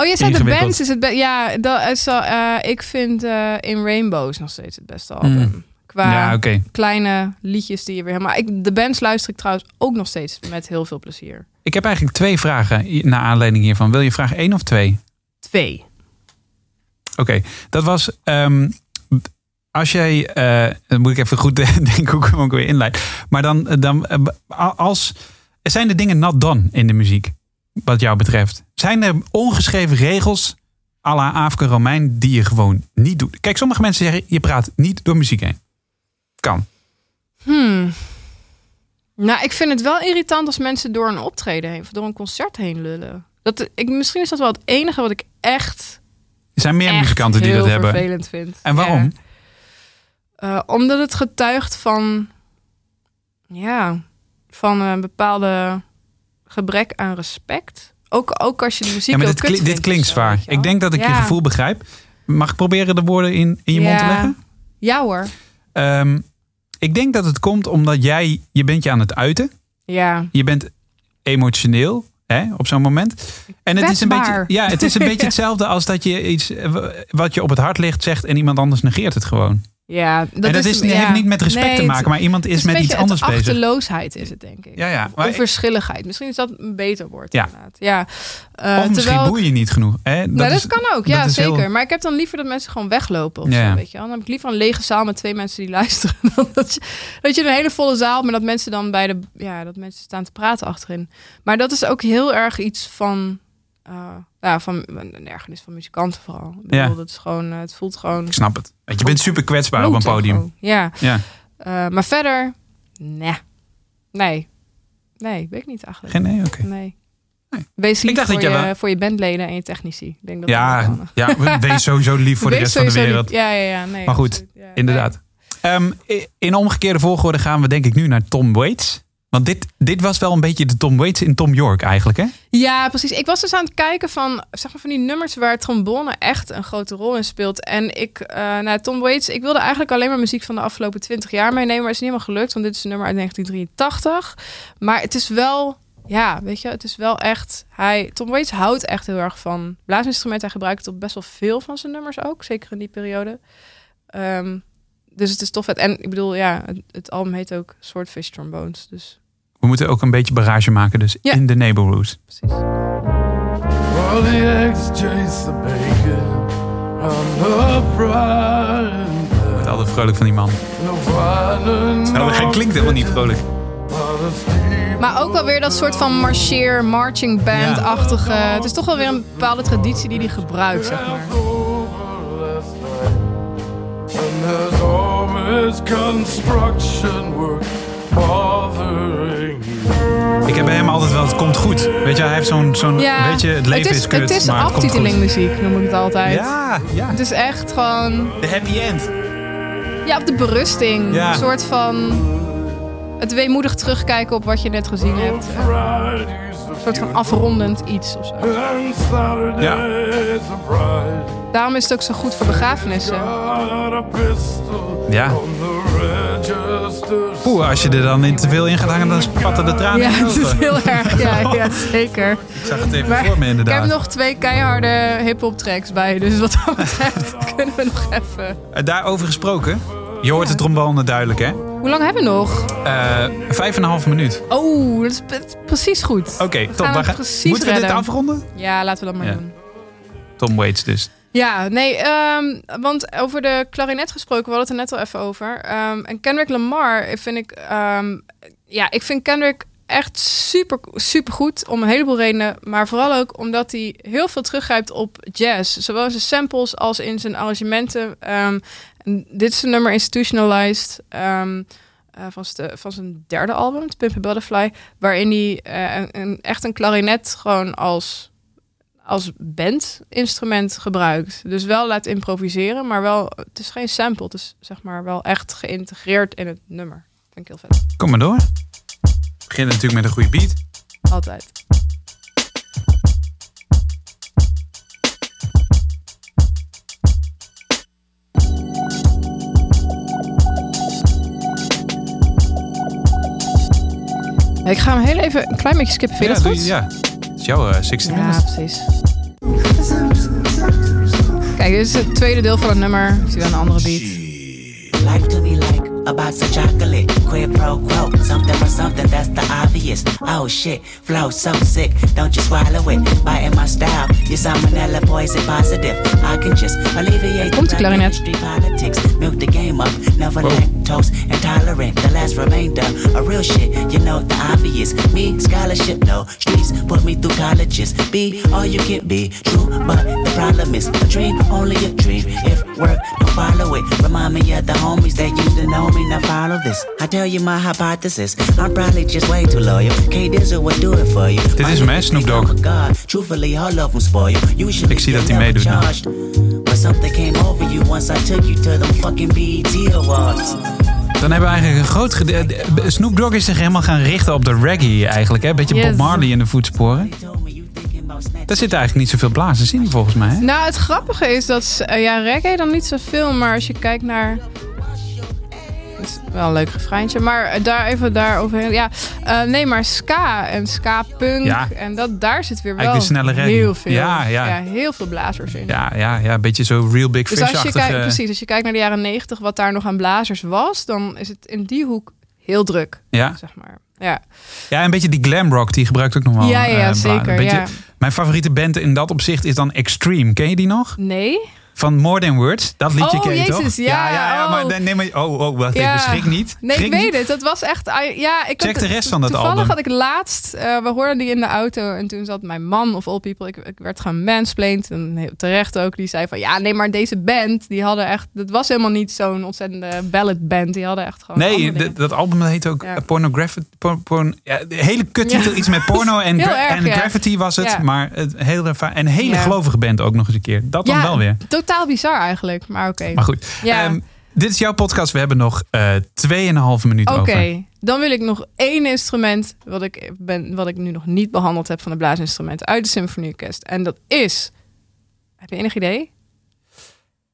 S4: Oh, je zei de bands is het be- Ja, dat is al, eh, ik vind eh, In Rainbows nog steeds het beste album.
S2: Mm.
S4: Qua
S2: Ja,
S4: kleine liedjes die je weer helemaal... Ik, de bands luister ik trouwens ook nog steeds met heel veel plezier.
S2: Ik heb eigenlijk twee vragen naar aanleiding hiervan. Wil je vraag één of twee?
S4: Twee.
S2: Oké, dat was. ehm, als jij. eh, dan moet ik even goed denken hoe ik hem ook weer inleid. Maar dan. dan eh, als. Zijn de dingen nat dan in de muziek? Wat jou betreft? Zijn er ongeschreven regels. à la Aafke Romein. die je gewoon niet doet? Kijk, sommige mensen zeggen. je praat niet door muziek heen. Kan.
S4: Hmm. Nou, ik vind het wel irritant als mensen door een optreden heen... of door een concert heen lullen. Dat, ik, misschien is dat wel het enige wat ik echt,
S2: Er zijn meer muzikanten die dat hebben.
S4: vervelend vind.
S2: En waarom?
S4: Ja. Eh, omdat het getuigt van... Ja, van een bepaalde gebrek aan respect. Ook, ook als je de muziek
S2: Ja, maar dit,
S4: kut
S2: kli- dit klinkt
S4: zo,
S2: zwaar. Ik denk dat ik je gevoel begrijp. Mag ik proberen de woorden in, in je mond te leggen?
S4: Ja hoor.
S2: Ehm, ik denk dat het komt omdat jij, je bent je aan het uiten.
S4: Ja.
S2: Je bent emotioneel hè, op zo'n moment. En het is, een beetje, ja, het is een beetje hetzelfde als dat je iets eh, wat je op het hart ligt zegt en iemand anders negeert het gewoon.
S4: Ja, dat,
S2: en dat is,
S4: ja.
S2: heeft niet met respect
S4: Nee,
S2: te maken, maar iemand is met iets anders bezig.
S4: Achterloosheid is het, denk ik.
S2: Ja, ja. Maar,
S4: Onverschilligheid. Misschien is dat een beter woord.
S2: Ja.
S4: Inderdaad. Ja. Uh,
S2: of misschien
S4: terwijl-
S2: boei je niet genoeg. Hè? Dat,
S4: nou, dat
S2: is-
S4: kan ook, ja,
S2: is heel-
S4: zeker. Maar ik heb dan liever dat mensen gewoon weglopen of
S2: Ja.
S4: zo, weet je wel. Dan heb ik liever een lege zaal met twee mensen die luisteren. Dan dat, je, dat je een hele volle zaal, maar dat mensen dan bij de... Ja, dat mensen staan te praten achterin. Maar dat is ook heel erg iets van... eh, ja, van een ergernis van muzikanten vooral. Ik bedoel,
S2: Ja.
S4: dat is gewoon... eh, het voelt gewoon...
S2: Ik snap het. Want je bent super kwetsbaar op een podium.
S4: gewoon. Ja.
S2: Ja.
S4: Eh, maar verder... Nee. Nee. Nee, weet ik niet eigenlijk.
S2: Geen nee, oké.
S4: Nee. Wees lief
S2: dacht
S4: voor, je,
S2: wel-
S4: voor je bandleden en je technici. Ik denk dat
S2: Ja,
S4: dat
S2: ja, wees sowieso lief voor de rest van de wereld.
S4: lief. Ja, ja, ja. Nee,
S2: maar goed,
S4: absoluut. Ja,
S2: inderdaad. Ehm, i- in omgekeerde volgorde gaan we denk ik nu naar Tom Waits. Want dit, dit was wel een beetje de Tom Waits in Tom York eigenlijk, hè?
S4: Ja, precies. Ik was dus aan het kijken van, zeg maar, van die nummers waar trombone echt een grote rol in speelt. En ik, eh nou, Tom Waits, ik wilde eigenlijk alleen maar muziek van de afgelopen 20 jaar meenemen, maar het is niet helemaal gelukt, want dit is een nummer uit 1983. Maar het is wel, ja, weet je, het is wel echt, hij, Tom Waits houdt echt heel erg van blaasinstrumenten. Hij gebruikt het op best wel veel van zijn nummers ook, zeker in die periode. Ehm, dus het is tof. vet. En ik bedoel, ja, het, het album heet ook Swordfish Trombones, dus
S2: We moeten ook een beetje barrage maken, dus
S4: Ja.
S2: in de neighborhood.
S5: All the eggs chase the bacon on the frying
S2: Ik word altijd vrolijk van die man. Nou, hij klinkt helemaal niet vrolijk.
S4: Maar ook wel weer dat soort van marcheer, marching band-achtige. Het is toch wel weer een bepaalde traditie die hij gebruikt, zeg maar.
S5: Always construction work bothering you.
S2: Ik heb bij hem altijd wel, het komt goed. Weet je, hij heeft zo'n, zo'n
S4: Ja,
S2: weet je, het leven
S4: het
S2: is,
S4: is,
S2: kut,
S4: het is
S2: maar
S4: aftitelingmuziek, noem ik het altijd.
S2: Ja, ja.
S4: Het is echt gewoon...
S2: De happy end.
S4: Ja, op de berusting.
S2: Ja.
S4: Een soort van... Het weemoedig terugkijken op wat je net gezien hebt. Een soort van afrondend iets of zo.
S5: And Saturday's a bride.
S4: Daarom is het ook zo goed voor begrafenissen.
S2: Ja. Oeh, als je er dan in te veel in gaat hangen, dan spatten de tranen
S4: Ja, het is heel erg. Ja, ja zeker.
S2: Ik zag het even
S4: Maar
S2: voor me
S4: Ik
S2: inderdaad.
S4: heb nog twee keiharde hip-hop tracks bij. Dus wat dat betreft kunnen we nog even.
S2: Eh, Daarover gesproken, je hoort de trombone duidelijk, hè?
S4: Hoe lang hebben we nog?
S2: Eh, vijf en een half minuut.
S4: Oh, dat is pre- precies goed.
S2: Oké, top.
S4: we
S2: We gaan-
S4: precies
S2: Moeten we dit afronden?
S4: Ja, laten we dat maar
S2: Ja.
S4: doen.
S2: Tom Waits dus.
S4: Ja, nee, ehm, want over de klarinet gesproken, we hadden het er net al even over. Ehm, en Kendrick Lamar vind ik, ehm, ja, ik vind Kendrick echt super, super goed om een heleboel redenen. Maar vooral ook omdat hij heel veel teruggrijpt op jazz. Zowel in zijn samples als in zijn arrangementen. En dit is een nummer Institutionalized. Eh, van, van zijn derde album, Pimp Butterfly, waarin hij eh, een- echt een klarinet gewoon als, als bandinstrument gebruikt. Dus wel laat improviseren, maar wel, het is geen sample, het is zeg maar wel echt geïntegreerd in het nummer. Vind ik heel vet.
S2: Kom maar door. We beginnen natuurlijk met een goede beat.
S4: Altijd. Ik ga hem heel even een klein beetje skippen. Vind je
S2: ja,
S4: dat goed?
S2: ja. Is jouw eh, 60
S4: Ja,
S2: minutes.
S4: precies. Kijk, dit is het tweede deel van het nummer. Ik zie dan een andere beat.
S9: Life to be like a box of chocolate. Quid pro quo, something for something, that's the obvious. Oh shit, flow so sick, don't you swallow it. Biting my style, your salmonella poison positive. I can just alleviate
S4: Komt de klarinet.
S9: street politics. Milk the game up, never lactose intolerant. The last remainder of real shit, you know the obvious. Me, scholarship, no. Streets put me through colleges. Be all you can be, true, but the problem is a dream, only a dream. If work, don't follow it. Remind me of the homies that used to know me, now follow this. I tell you my hypothesis, I'm probably just way too loyal. K Dizzle would do it for you.
S2: Dit is hem, Snoop Dogg.
S9: God, truthfully, all of them spoil you. Usually
S2: Ik zie dat hij meedoet
S9: charged. But something came over you once I took you to them fucking BET Awards.
S2: Dan hebben we eigenlijk een groot gedeelte... Snoop Dogg is zich helemaal gaan richten op de reggae eigenlijk. Hè? Beetje
S4: Yes.
S2: Bob Marley in de voetsporen. Daar zitten eigenlijk niet zoveel blazers in volgens mij. Hè?
S4: Nou, het grappige is dat, eh, ja, reggae dan niet zoveel, maar als je kijkt naar... Wel een leuk refreintje, maar eh, daar even daaroverheen. Ja, eh, nee, maar ska en ska-punk
S2: Ja.
S4: en dat, daar zit weer wel heel veel,
S2: Ja, ja.
S4: heel veel blazers in.
S2: Ja, ja, ja, een beetje zo real big
S4: Dus als je kijkt, precies, als je kijkt naar de jaren negentig, wat daar nog aan blazers was, dan is het in die hoek heel druk,
S2: Ja.
S4: zeg maar. Ja,
S2: ja, een beetje die glam rock, die gebruikt ook nog wel.
S4: ja, ja,
S2: eh,
S4: zeker.
S2: een beetje-
S4: ja.
S2: Mijn favoriete band in dat opzicht is dan Extreme. Ken je die nog?
S4: Nee?
S2: Van More Than Words. Dat liedje
S4: Oh,
S2: ken je toch?
S4: Jezus, ja,
S2: ja, ja, ja,
S4: oh.
S2: maar, nee, nee, maar oh, oh, wacht
S4: Ja.
S2: even, schrik niet.
S4: Nee,
S2: Schrik
S4: ik weet
S2: niet.
S4: het. Dat was echt... ah, Ja, ik
S2: Check
S4: had-
S2: de rest van dat
S4: toevallig
S2: album.
S4: had ik laatst... eh, we hoorden die in de auto en toen zat mijn man of all people... Ik, ik werd gaan mansplained en terecht ook. Die zei van, ja, nee, maar deze band... Die hadden echt... Dat was helemaal niet zo'n ontzettende ballad band. Die hadden echt gewoon
S2: Nee, dat album heet ook
S4: Ja.
S2: ja. Pornography. Por, porn- ja, de hele kuttitel, iets met porno en,
S4: erg,
S2: en
S4: ja.
S2: graffiti was het. Maar het hele, en een hele gelovige band ook nog eens een keer. Dat dan wel weer.
S4: Totaal bizar eigenlijk. Maar oké.
S2: Maar goed,
S4: Ja.
S2: Ehm, dit is jouw podcast. We hebben nog eh 2,5 minuten
S4: Oké,
S2: over.
S4: dan wil ik nog één instrument wat ik, ben, wat ik nu nog niet behandeld heb van de blaasinstrumenten uit de symfonieorkest. En dat is, heb je enig idee?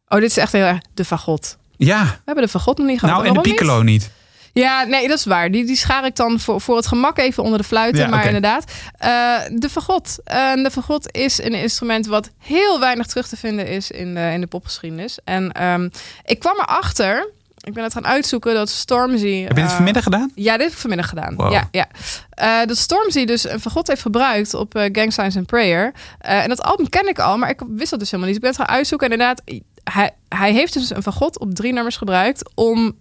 S4: Oh, dit is echt heel erg de fagot.
S2: Ja,
S4: We hebben de fagot nog niet gehad.
S2: nou en de
S4: niet?
S2: piccolo niet.
S4: Ja, nee, dat is waar. Die, die schaar ik dan voor, voor het gemak even onder de fluiten.
S2: Ja,
S4: maar inderdaad, eh, de fagot. Eh, de fagot is een instrument wat heel weinig terug te vinden is in de, in de popgeschiedenis. En ehm, ik kwam erachter, ik ben het gaan uitzoeken, dat Stormzy...
S2: Heb je dit
S4: eh,
S2: vanmiddag gedaan?
S4: ja, dit heb ik vanmiddag gedaan.
S2: Wow.
S4: Ja, ja. Eh, dat Stormzy dus een fagot heeft gebruikt op Gang Signs and Prayer. En dat album ken ik al, maar ik wist dat dus helemaal niet. Dus ik ben het gaan uitzoeken. En inderdaad, hij, hij heeft dus een fagot op drie nummers gebruikt om,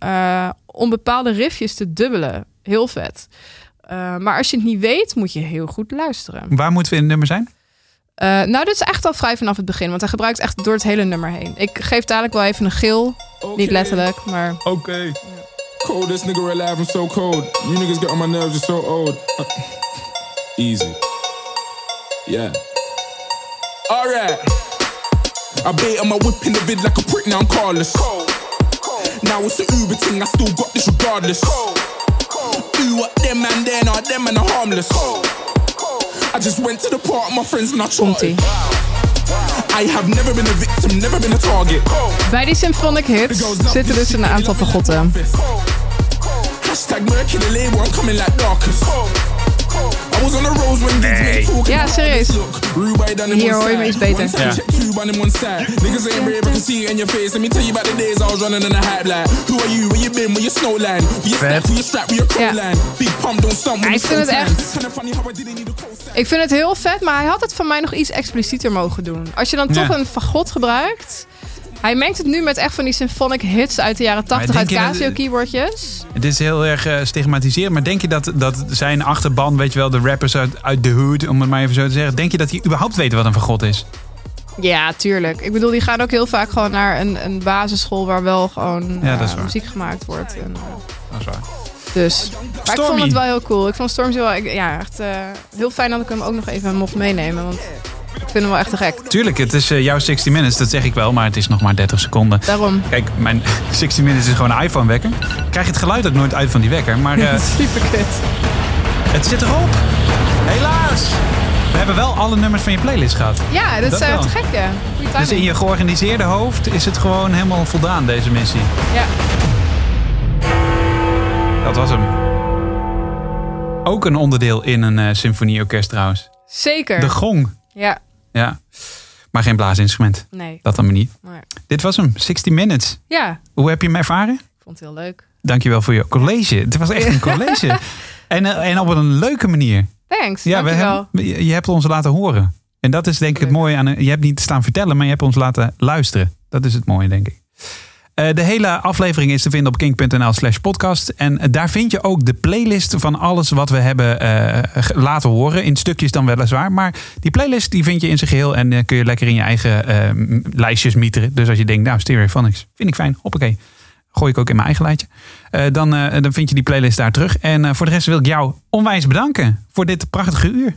S4: om bepaalde riffjes te dubbelen. Heel vet. Eh, maar als je het niet weet, moet je heel goed luisteren.
S2: Waar moeten we in het nummer zijn?
S4: Eh, nou, dit is echt al vrij vanaf het begin, want hij gebruikt echt door het hele nummer heen. Ik geef dadelijk wel even een gil. Niet letterlijk, maar
S2: Oké.
S8: Coldest nigga alive, I'm so cold. You niggas get on my nerves, you're so old. Easy. Yeah. Alright. I bait on my whip in the vid like a prick, now I'm carless. Now it's the Uber thing, I still got this regardless. Ooh, what them there, now them man are harmless. I just went to the park, my friends and I. I have never been a victim, never been a target.
S4: Bij die symphonic hits zitten dus een aantal fagotten.
S8: Hashtag label, I'm coming like darkest. Talking.
S4: Ja, serieus. Hier hoor je me iets beter.
S2: Ja.
S4: Ja. ik
S8: it's
S4: vind het echt-. Ik vind het heel vet, maar hij had het van mij nog iets explicieter mogen doen. Als je dan toch
S2: Ja.
S4: een fagot gebruikt. Hij mengt het nu met echt van die symphonic hits uit de jaren 80
S2: denk
S4: uit Casio keyboardjes.
S2: Het is heel erg eh, stigmatiserend, maar denk je dat, dat zijn achterban, weet je wel, de rappers uit, uit de hood, om het maar even zo te zeggen, denk je dat die überhaupt weten wat een fagot is?
S4: Ja, tuurlijk. Ik bedoel, die gaan ook heel vaak gewoon naar een, een basisschool waar wel gewoon
S2: Ja,
S4: eh, muziek gemaakt wordt. En, eh,
S2: Dat is waar.
S4: Dus. Maar ik vond het wel heel cool. Ik vond Stormzy wel ik- ja, echt heel fijn dat ik hem ook nog even mocht meenemen. Want ik vind hem wel echt te gek.
S2: Tuurlijk, het is eh, jouw 60 minutes, dat zeg ik wel, maar het is nog maar 30 seconden.
S4: Daarom.
S2: Kijk, mijn 60 minutes is gewoon een iPhone wekker. Krijg je het geluid ook nooit uit van die wekker, maar eh,
S4: Super kut.
S2: het zit erop. Helaas. We hebben wel alle nummers van je playlist gehad.
S4: Ja, dat, is
S2: wel.
S4: te gek, ja.
S2: Dus in je georganiseerde hoofd is het gewoon helemaal voldaan, deze missie.
S4: Ja.
S2: Dat was hem. Ook een onderdeel in een eh, symfonieorkest trouwens.
S4: Zeker.
S2: De gong.
S4: Ja.
S2: Ja. Maar geen blaasinstrument.
S4: Nee.
S2: Dat dan maar niet.
S4: Maar,
S2: Dit was hem, 60 Minutes.
S4: ja,
S2: Hoe heb je hem ervaren?
S4: ik vond het heel leuk.
S2: Dankjewel voor je college. Het was echt een college. en, eh, en op een leuke manier.
S4: Thanks,
S2: Ja, we hebben, je hebt ons laten horen. En dat is denk ik het mooie aan... Je hebt niet staan vertellen, maar je hebt ons laten luisteren. Dat is het mooie, denk ik. Eh, de hele aflevering is te vinden op kink.nl slash podcast. En eh, daar vind je ook de playlist van alles wat we hebben eh, laten horen. In stukjes dan weliswaar. Maar die playlist die vind je in zijn geheel. En kun je lekker in je eigen eh, m- lijstjes mieteren. Dus als je denkt, nou Stereophonics, vind ik fijn. Hoppakee. Gooi ik ook in mijn eigen lijstje. Dan, dan vind je die playlist daar terug. En voor de rest wil ik jou onwijs bedanken voor dit prachtige uur.